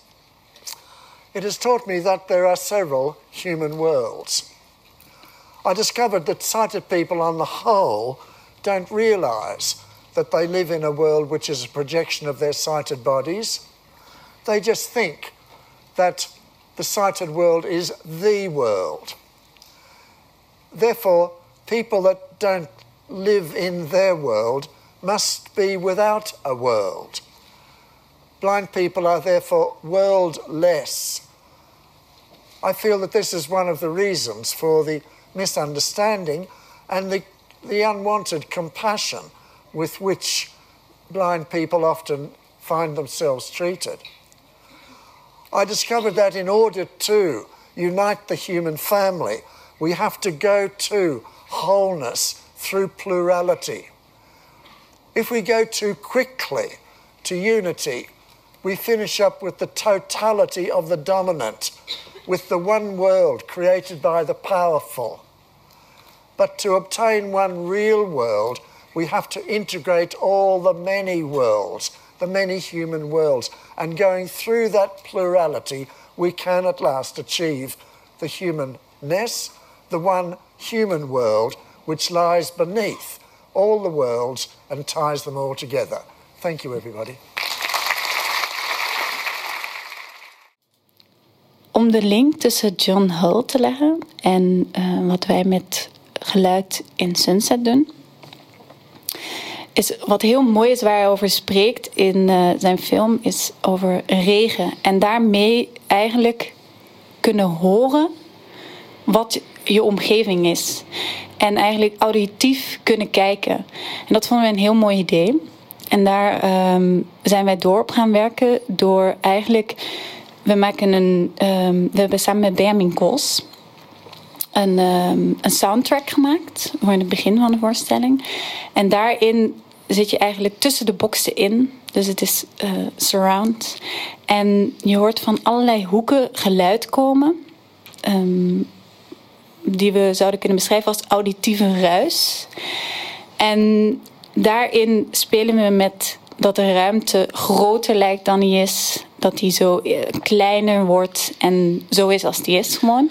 It has taught me that there are several human worlds. I discovered that sighted people, on the whole, don't realize that they live in a world which is a projection of their sighted bodies. They just think that the sighted world is the world. Therefore, people that don't live in their world must be without a world. Blind people are therefore worldless. I feel that this is one of the reasons for the misunderstanding and the, the unwanted compassion with which blind people often find themselves treated. I discovered that in order to unite the human family, we have to go to wholeness through plurality. If we go too quickly to unity, we finish up with the totality of the dominant, with the one world created by the powerful. But to obtain one real world, we have to integrate all the many worlds, the many human worlds. And going through that plurality, we can at last achieve the humanness, the one human world which lies beneath all the worlds and ties them all together. Thank you, everybody. Om de link tussen John Hull te leggen en uh, wat wij met geluid in Sunset doen, is wat heel mooi is waar hij over spreekt in uh, zijn film, is over regen. En daarmee eigenlijk kunnen horen wat je omgeving is. En eigenlijk auditief kunnen kijken. En dat vonden we een heel mooi idee. En daar um, zijn wij door op gaan werken door eigenlijk. We maken een. Um, we hebben samen met Benjamin Kos een, um, een soundtrack gemaakt voor het begin van de voorstelling. En daarin zit je eigenlijk tussen de boxen in. Dus het is uh, surround. En je hoort van allerlei hoeken geluid komen. Um, die we zouden kunnen beschrijven als auditieve ruis. En daarin spelen we met dat de ruimte groter lijkt dan die is. Dat die zo kleiner wordt en zo is als die is gewoon.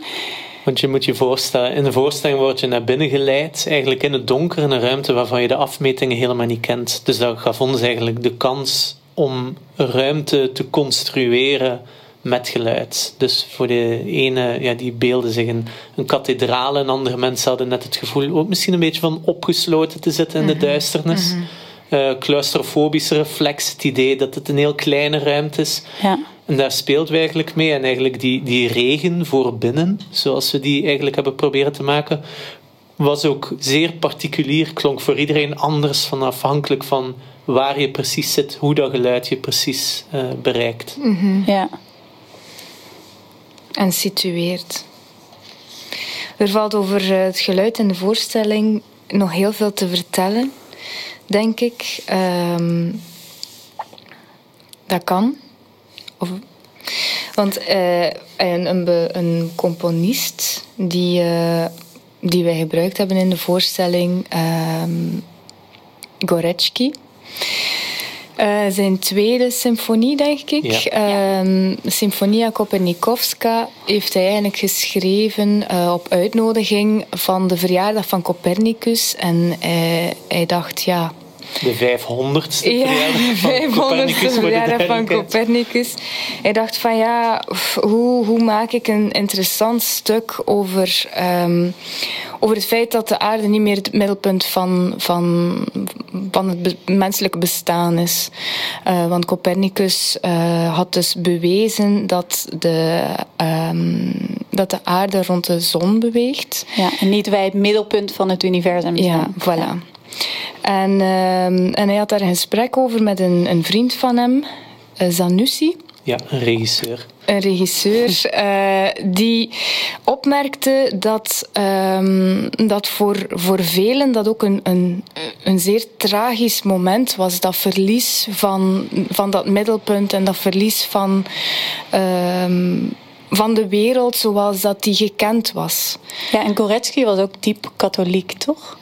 Want je moet je voorstellen, in de voorstelling word je naar binnen geleid, eigenlijk in het donker, in een ruimte waarvan je de afmetingen helemaal niet kent. Dus dat gaf ons eigenlijk de kans om ruimte te construeren met geluid. Dus voor de ene, ja, die beelden zich een, een kathedraal en andere mensen hadden net het gevoel ook misschien een beetje van opgesloten te zitten in de duisternis. Mm -hmm. uh, claustrofobische reflex, het idee dat het een heel kleine ruimte is. Ja. En daar speelt we eigenlijk mee. En eigenlijk die, die regen voor binnen, zoals we die eigenlijk hebben proberen te maken, was ook zeer particulier. Klonk voor iedereen anders, van afhankelijk van waar je precies zit, hoe dat geluid je precies uh, bereikt. Mm -hmm. Ja. En situeert. Er valt over het geluid in de voorstelling nog heel veel te vertellen, denk ik. Um, dat kan. Of, want uh, een, een, een, componist die, uh, die wij gebruikt hebben in de voorstelling, um, Gorecki. Uh, zijn tweede symfonie, denk ik. Ja. Uh, Symfonia Kopernikovska heeft hij eigenlijk geschreven uh, op uitnodiging van de verjaardag van Copernicus. En hij dacht, ja, de 500ste verjaardag van Copernicus. Hij dacht van ja, hoe, hoe maak ik een interessant stuk over, um, over het feit dat de aarde niet meer het middelpunt van, van, van het be menselijke bestaan is. Uh, want Copernicus uh, had dus bewezen dat de, um, dat de aarde rond de zon beweegt. Ja, en niet wij het middelpunt van het universum zijn. Ja, voilà. Ja. En, uh, en hij had daar een gesprek over met een, een vriend van hem, uh, Zanussi. Ja, een regisseur. Een regisseur uh, die opmerkte dat, um, dat voor, voor velen dat ook een, een, een zeer tragisch moment was. Dat verlies van, van dat middelpunt en dat verlies van, um, van de wereld zoals dat die gekend was. Ja, en Koretsky was ook diep katholiek, toch?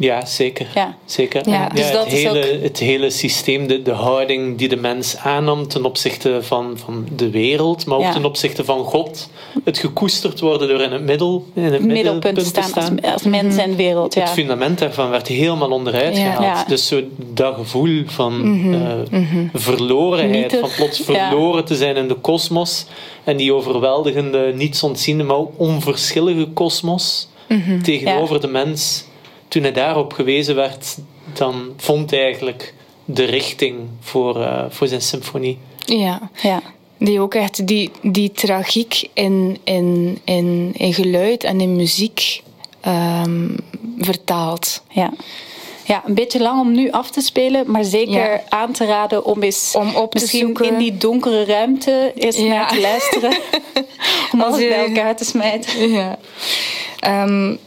Ja, zeker. Ja. zeker. Ja, dus ja, het, hele, het hele systeem, de, de houding die de mens aannam ten opzichte van, van de wereld, maar ook ten opzichte van God. Het gekoesterd worden door in het middel, in het middelpunt, te staan, staan. Als, als, mens en wereld. Het fundament daarvan werd helemaal onderuit gehaald. Dus zo dat gevoel van mm -hmm. verlorenheid, van plots verloren te zijn in de kosmos en die overweldigende, niets ontziende, maar ook onverschillige kosmos mhm. tegenover de mens toen hij daarop gewezen werd, dan vond hij eigenlijk de richting voor, uh, voor zijn symfonie. Ja, ja. Die ook echt die, die tragiek in, in, in, in geluid en in muziek um, vertaalt. Ja. Ja, een beetje lang om nu af te spelen, maar zeker ja. aan te raden om eens om op te misschien zoeken. in die donkere ruimte eens ja. naar te luisteren. om alles bij elkaar te smijten. Ja. Um,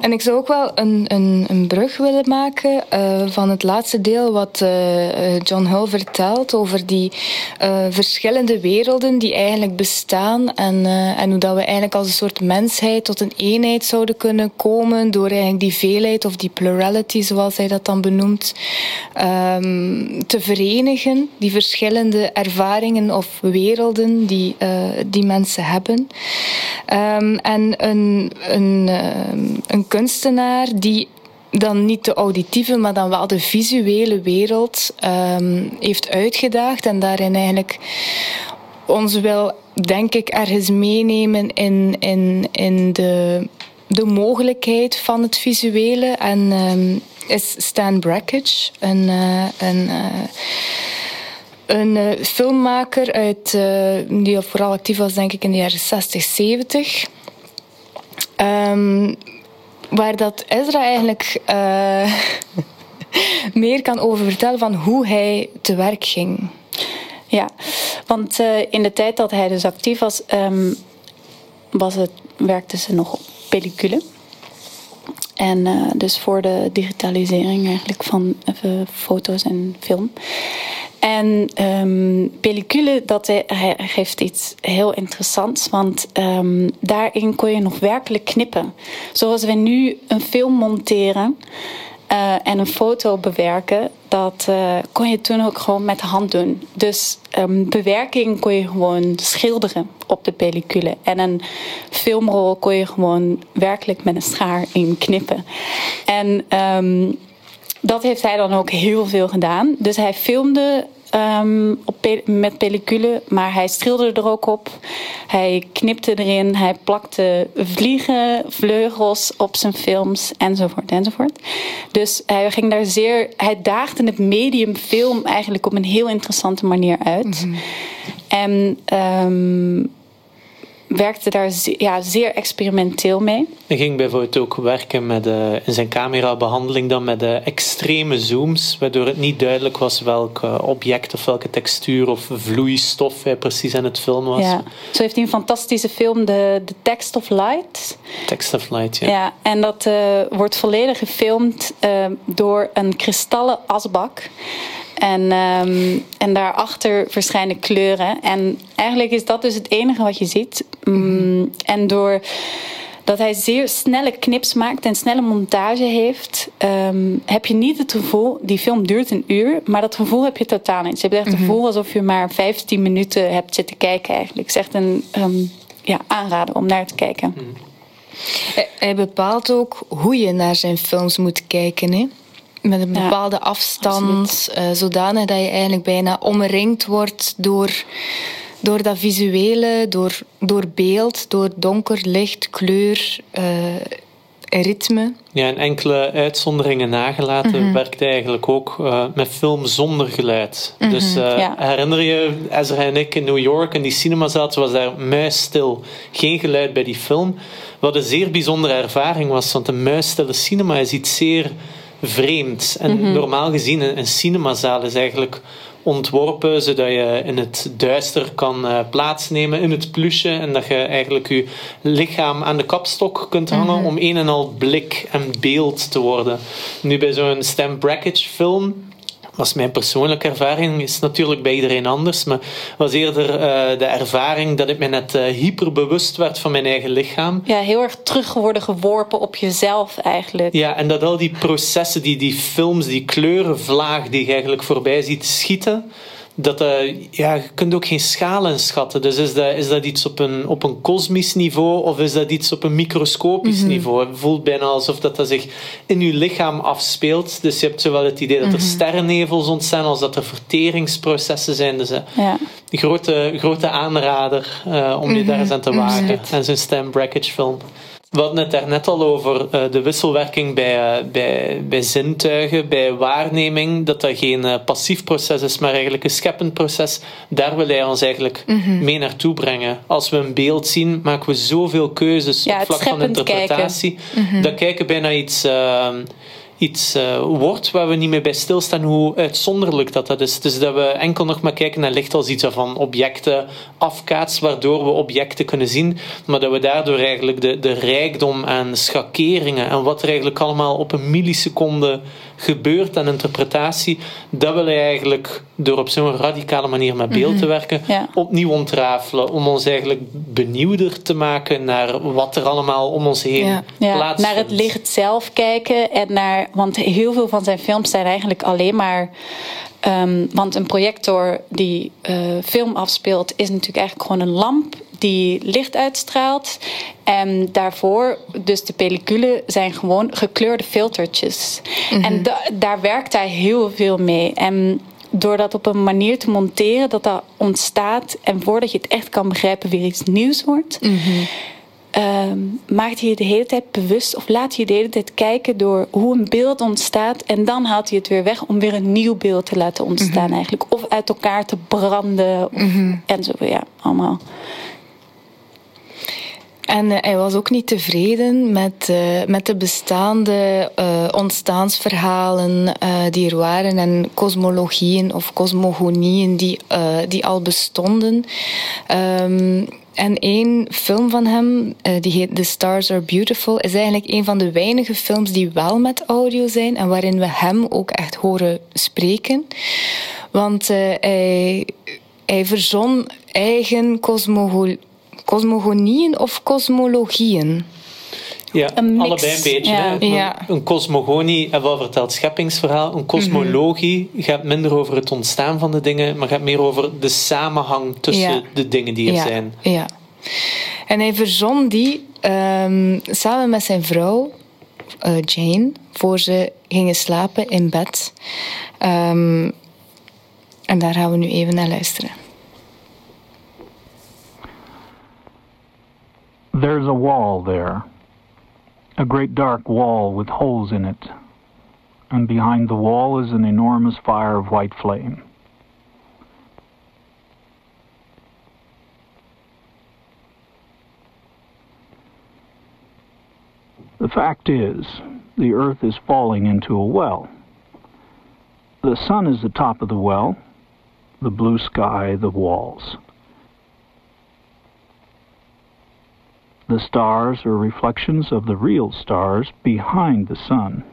en ik zou ook wel een, een, een brug willen maken uh, van het laatste deel wat uh, John Hull vertelt over die verschillende werelden die eigenlijk bestaan en, en hoe dat we eigenlijk als een soort mensheid tot een eenheid zouden kunnen komen door eigenlijk die veelheid of die plurality zoals hij dat dan benoemt um, te verenigen, die verschillende ervaringen of werelden die, die mensen hebben. Um, en een, een, een kunstenaar die dan niet de auditieve, maar dan wel de visuele wereld um, heeft uitgedaagd en daarin eigenlijk ons wil, denk ik, ergens meenemen in, in, in de, de mogelijkheid van het visuele. En um, is Stan Brakhage, een, uh, een uh, een uh, filmmaker uit, die vooral actief was, denk ik, in de jaren 60, 70. Um, waar dat Ezra eigenlijk uh, meer kan over vertellen van hoe hij te werk ging. Ja, want uh, in de tijd dat hij dus actief was, um, was het, werkte ze nog op pellicule. En uh, dus voor de digitalisering eigenlijk van foto's en film. En um, pellicule, dat geeft iets heel interessants, want um, daarin kon je nog werkelijk knippen. Zoals we nu een film monteren uh, en een foto bewerken, dat uh, kon je toen ook gewoon met de hand doen. Dus um, bewerking kon je gewoon schilderen op de pellicule. En een filmrol kon je gewoon werkelijk met een schaar in knippen. En dat heeft hij dan ook heel veel gedaan. Dus hij filmde um, op met pellicule, maar hij schilderde er ook op. Hij knipte erin, hij plakte vliegen, vleugels op zijn films enzovoort enzovoort. Dus hij ging daar zeer, hij daagde het medium film eigenlijk op een heel interessante manier uit. Mm -hmm. En um, werkte daar ja, zeer experimenteel mee. Hij ging bijvoorbeeld ook werken met, uh, in zijn camerabehandeling dan met uh, extreme zooms, waardoor het niet duidelijk was welk uh, object of welke textuur of vloeistof hij precies aan het filmen was. Ja. Zo heeft hij een fantastische film, The, The Text of Light. Text of Light, ja. ja en dat wordt volledig gefilmd door een kristallen asbak. En, um, en daarachter verschijnen kleuren. En eigenlijk is dat dus het enige wat je ziet. Um, en door dat hij zeer snelle knips maakt en snelle montage heeft, ehm, heb je niet het gevoel, die film duurt een uur, maar dat gevoel heb je totaal niet. Je hebt echt het gevoel alsof je maar 15 minuten hebt zitten kijken eigenlijk. Het is echt een um, ja, aanrader om naar te kijken. Hij bepaalt ook hoe je naar zijn films moet kijken. Hè? Met een bepaalde afstand, uh, zodanig dat je eigenlijk bijna omringd wordt door, door dat visuele, door, door beeld, door donker, licht, kleur, uh, ritme. Ja, en enkele uitzonderingen nagelaten mm -hmm. werkt eigenlijk ook uh, met film zonder geluid. Mm -hmm, dus uh, ja. herinner je, Ezra en ik in New York in die cinema zaten, was daar muisstil. Geen geluid bij die film. Wat een zeer bijzondere ervaring was, want een muisstille cinema is iets zeer vreemds. En mm -hmm. normaal gezien, een cinemazaal is eigenlijk ontworpen zodat je in het duister kan uh, plaatsnemen in het plusje en dat je eigenlijk je lichaam aan de kapstok kunt hangen mm -hmm. om een en al blik en beeld te worden. Nu bij zo'n Stem Brackage film was mijn persoonlijke ervaring, is natuurlijk bij iedereen anders, maar was eerder uh, de ervaring dat ik me net uh, hyperbewust werd van mijn eigen lichaam. Ja, heel erg terug worden geworpen op jezelf eigenlijk. Ja, en dat al die processen, die, die films, die kleurenvlaag die je eigenlijk voorbij ziet schieten, dat uh, ja, je kunt ook geen schalen schatten. Dus is dat, is dat iets op een, op een kosmisch niveau of is dat iets op een microscopisch mm -hmm. niveau? Het voelt bijna alsof dat, dat zich in je lichaam afspeelt. Dus je hebt zowel het idee dat er mm -hmm. sterrennevels ontstaan als dat er verteringsprocessen zijn. Dus uh, ja. een grote, grote aanrader uh, om je mm -hmm. daar eens aan te wagen. En zo'n stem brackage film. We hadden het daarnet al over uh, de wisselwerking bij, uh, bij, bij zintuigen, bij waarneming, dat dat geen uh, passief proces is, maar eigenlijk een scheppend proces. Daar wil hij ons eigenlijk mm -hmm. mee naartoe brengen. Als we een beeld zien, maken we zoveel keuzes ja, op vlak van interpretatie. Mm -hmm. Dat kijken bijna iets iets uh, wordt waar we niet meer bij stilstaan hoe uitzonderlijk dat, dat is. Dus dat we enkel nog maar kijken naar licht als iets van objecten afkaatst, waardoor we objecten kunnen zien, maar dat we daardoor eigenlijk de, de rijkdom aan schakeringen en wat er eigenlijk allemaal op een milliseconde gebeurt aan interpretatie, dat wil hij eigenlijk door op zo'n radicale manier met beeld te werken, -hmm. ja. opnieuw ontrafelen, om ons eigenlijk benieuwder te maken naar wat er allemaal om ons heen ja. plaatsvindt. Ja, naar het licht zelf kijken en naar, want heel veel van zijn films zijn eigenlijk alleen maar Um, want een projector die uh, film afspeelt, is natuurlijk eigenlijk gewoon een lamp die licht uitstraalt. En daarvoor, dus de pelliculen, zijn gewoon gekleurde filtertjes. Mm -hmm. En da daar werkt hij heel veel mee. En door dat op een manier te monteren dat dat ontstaat en voordat je het echt kan begrijpen, weer iets nieuws wordt. Mm -hmm. Maakt hij je de hele tijd bewust of laat je de hele tijd kijken door hoe een beeld ontstaat en dan haalt hij het weer weg om weer een nieuw beeld te laten ontstaan mm -hmm. eigenlijk. Of uit elkaar te branden of, Mhm. mm -hmm. en zo, ja, allemaal. En uh, hij was ook niet tevreden met, uh, met de bestaande uh, ontstaansverhalen die er waren en kosmologieën of cosmogonieën die, die al bestonden. Um, en één film van hem, die heet The Stars Are Beautiful, is eigenlijk een van de weinige films die wel met audio zijn en waarin we hem ook echt horen spreken. Want hij, hij verzon eigen cosmogo cosmogonieën of cosmologieën. Ja, allebei een beetje. Ja. Een, ja. een cosmogonie, en wel vertelt scheppingsverhaal. Een cosmologie mm -hmm. gaat minder over het ontstaan van de dingen, maar gaat meer over de samenhang tussen ja. de dingen die er ja. zijn. Ja. En hij verzon die um, samen met zijn vrouw, uh, Jane, voor ze gingen slapen in bed. Um, en daar gaan we nu even naar luisteren. There's a wall there. a great dark wall with holes in it, and behind the wall is an enormous fire of white flame. The fact is, the earth is falling into a well. The sun is the top of the well, the blue sky the walls. The stars are reflections of the real stars behind the sun.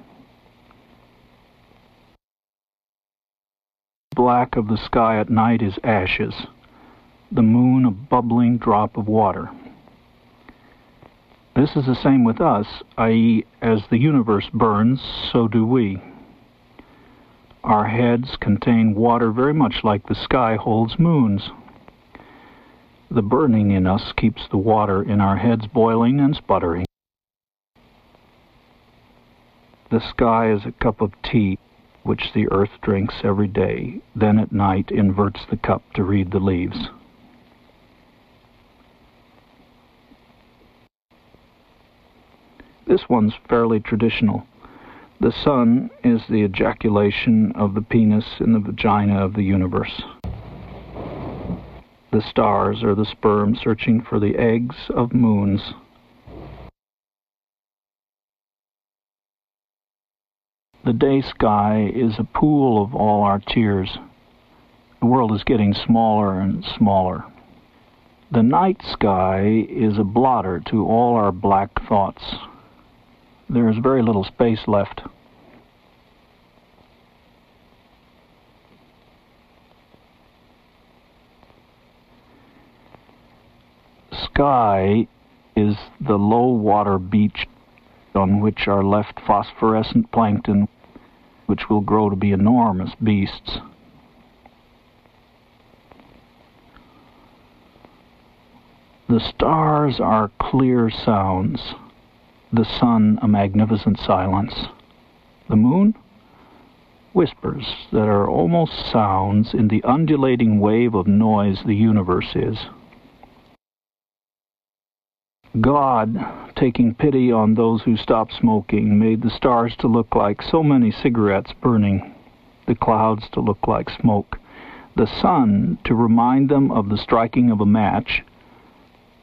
Black of the sky at night is ashes, the moon a bubbling drop of water. This is the same with us, i.e., as the universe burns, so do we. Our heads contain water very much like the sky holds moons. The burning in us keeps the water in our heads boiling and sputtering. The sky is a cup of tea which the earth drinks every day, then at night inverts the cup to read the leaves. This one's fairly traditional. The sun is the ejaculation of the penis in the vagina of the universe. The stars are the sperm searching for the eggs of moons. The day sky is a pool of all our tears. The world is getting smaller and smaller. The night sky is a blotter to all our black thoughts. There is very little space left. Sky is the low water beach on which are left phosphorescent plankton, which will grow to be enormous beasts. The stars are clear sounds, the sun a magnificent silence, the moon whispers that are almost sounds in the undulating wave of noise the universe is. God, taking pity on those who stopped smoking, made the stars to look like so many cigarettes burning, the clouds to look like smoke, the sun to remind them of the striking of a match,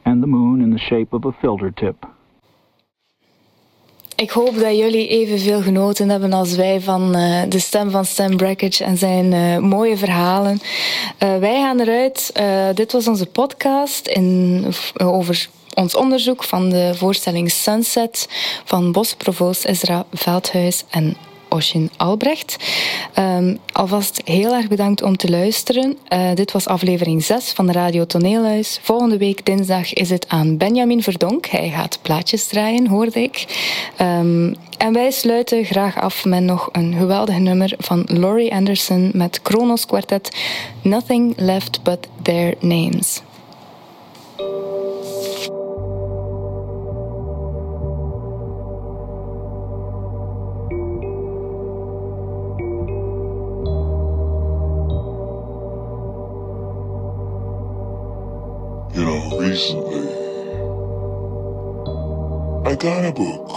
and the moon in the shape of a filter tip. Ik hoop dat jullie evenveel genoten hebben als wij van uh, de stem van Stan Brackage en zijn uh, mooie verhalen. Uh, wij gaan eruit. dit was onze podcast in, over ons onderzoek van de voorstelling Sunset van Bosprovost Ezra Veldhuis en Oshin Albrecht. Um, alvast heel erg bedankt om te luisteren. Uh, dit was aflevering 6 van de Radio Toneelhuis. Volgende week dinsdag is het aan Benjamin Verdonk. Hij gaat plaatjes draaien, hoorde ik. Um, en wij sluiten graag af met nog een geweldig nummer van Laurie Anderson met Kronos Quartet. Nothing Left But Their Names. You know, recently, I got a book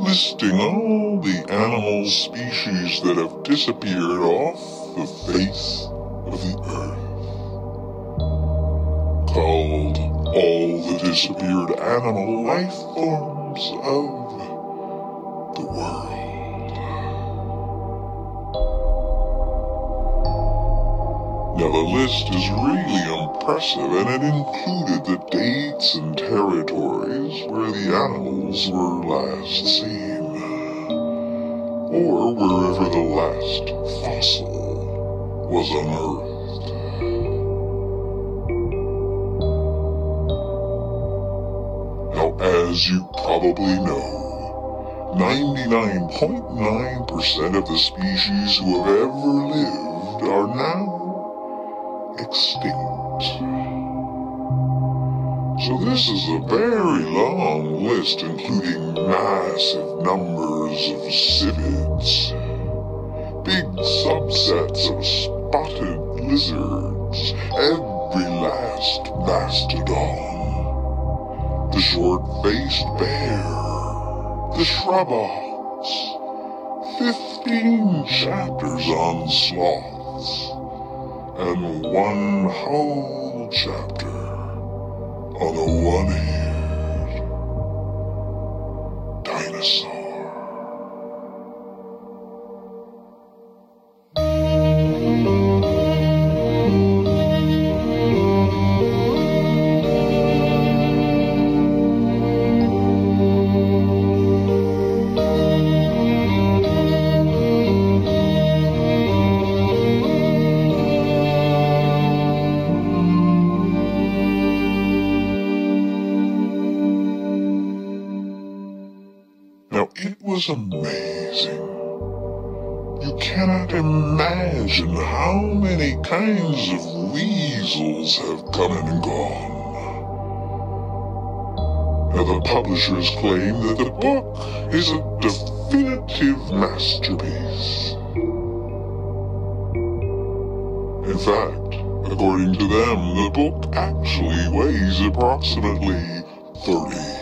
listing all the animal species that have disappeared off the face of the earth. Called All the Disappeared Animal Life Forms of the World. Now the list is really impressive and it included the dates and territories where the animals were last seen, or wherever the last fossil was unearthed. Now, as you probably know, 99.9% of the species who have ever lived are now extinct. So this is a very long list including massive numbers of civids, big subsets of spotted lizards, every last mastodon, the short-faced bear, the shrub ox, fifteen chapters on sloths, and one whole chapter. On a one-eared publishers claim that the book is a definitive masterpiece. In fact, according to them, the book actually weighs approximately 30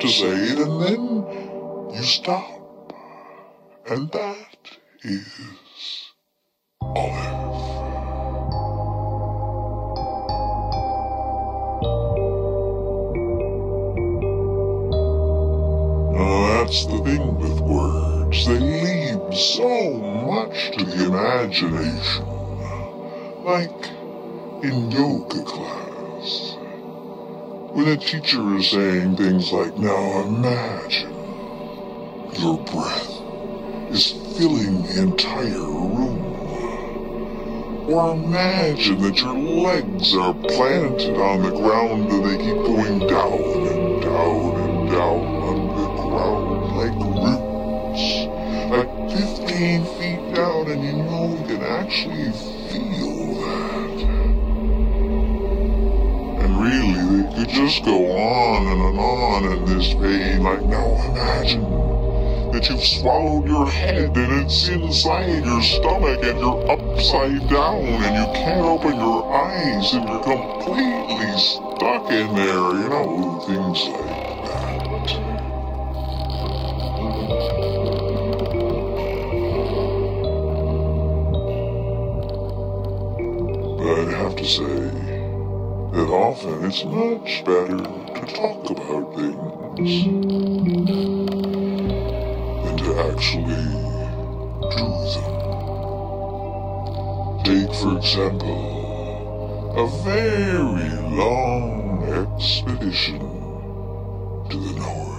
to say it and then you stop. And that is Olive. Now that's the thing with words. They leave so much to the imagination. Like in yoga class. When a teacher is saying things like, now imagine your breath is filling the entire room. Or imagine that your legs are planted on the ground and they keep going down and down and down on the ground like roots. Like 15 feet down and you know you can actually really, they could just go on and, on in this vein. Like, now imagine that you've swallowed your head and it's inside your stomach and you're upside down and you can't open your eyes and you're completely stuck in there, you know, things like that. But I'd have to say that often it's much better to talk about things than to actually do them. Take, for example, a very long expedition to the North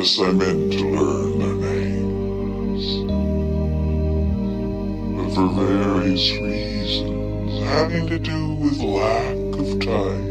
Yes, I meant to learn their names, but for various reasons having to do with lack of time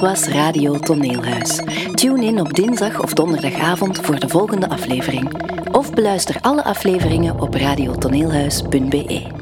Was Radio Toneelhuis. Tune in op dinsdag of donderdagavond voor de volgende aflevering. Of beluister alle afleveringen op radiotoneelhuis.be.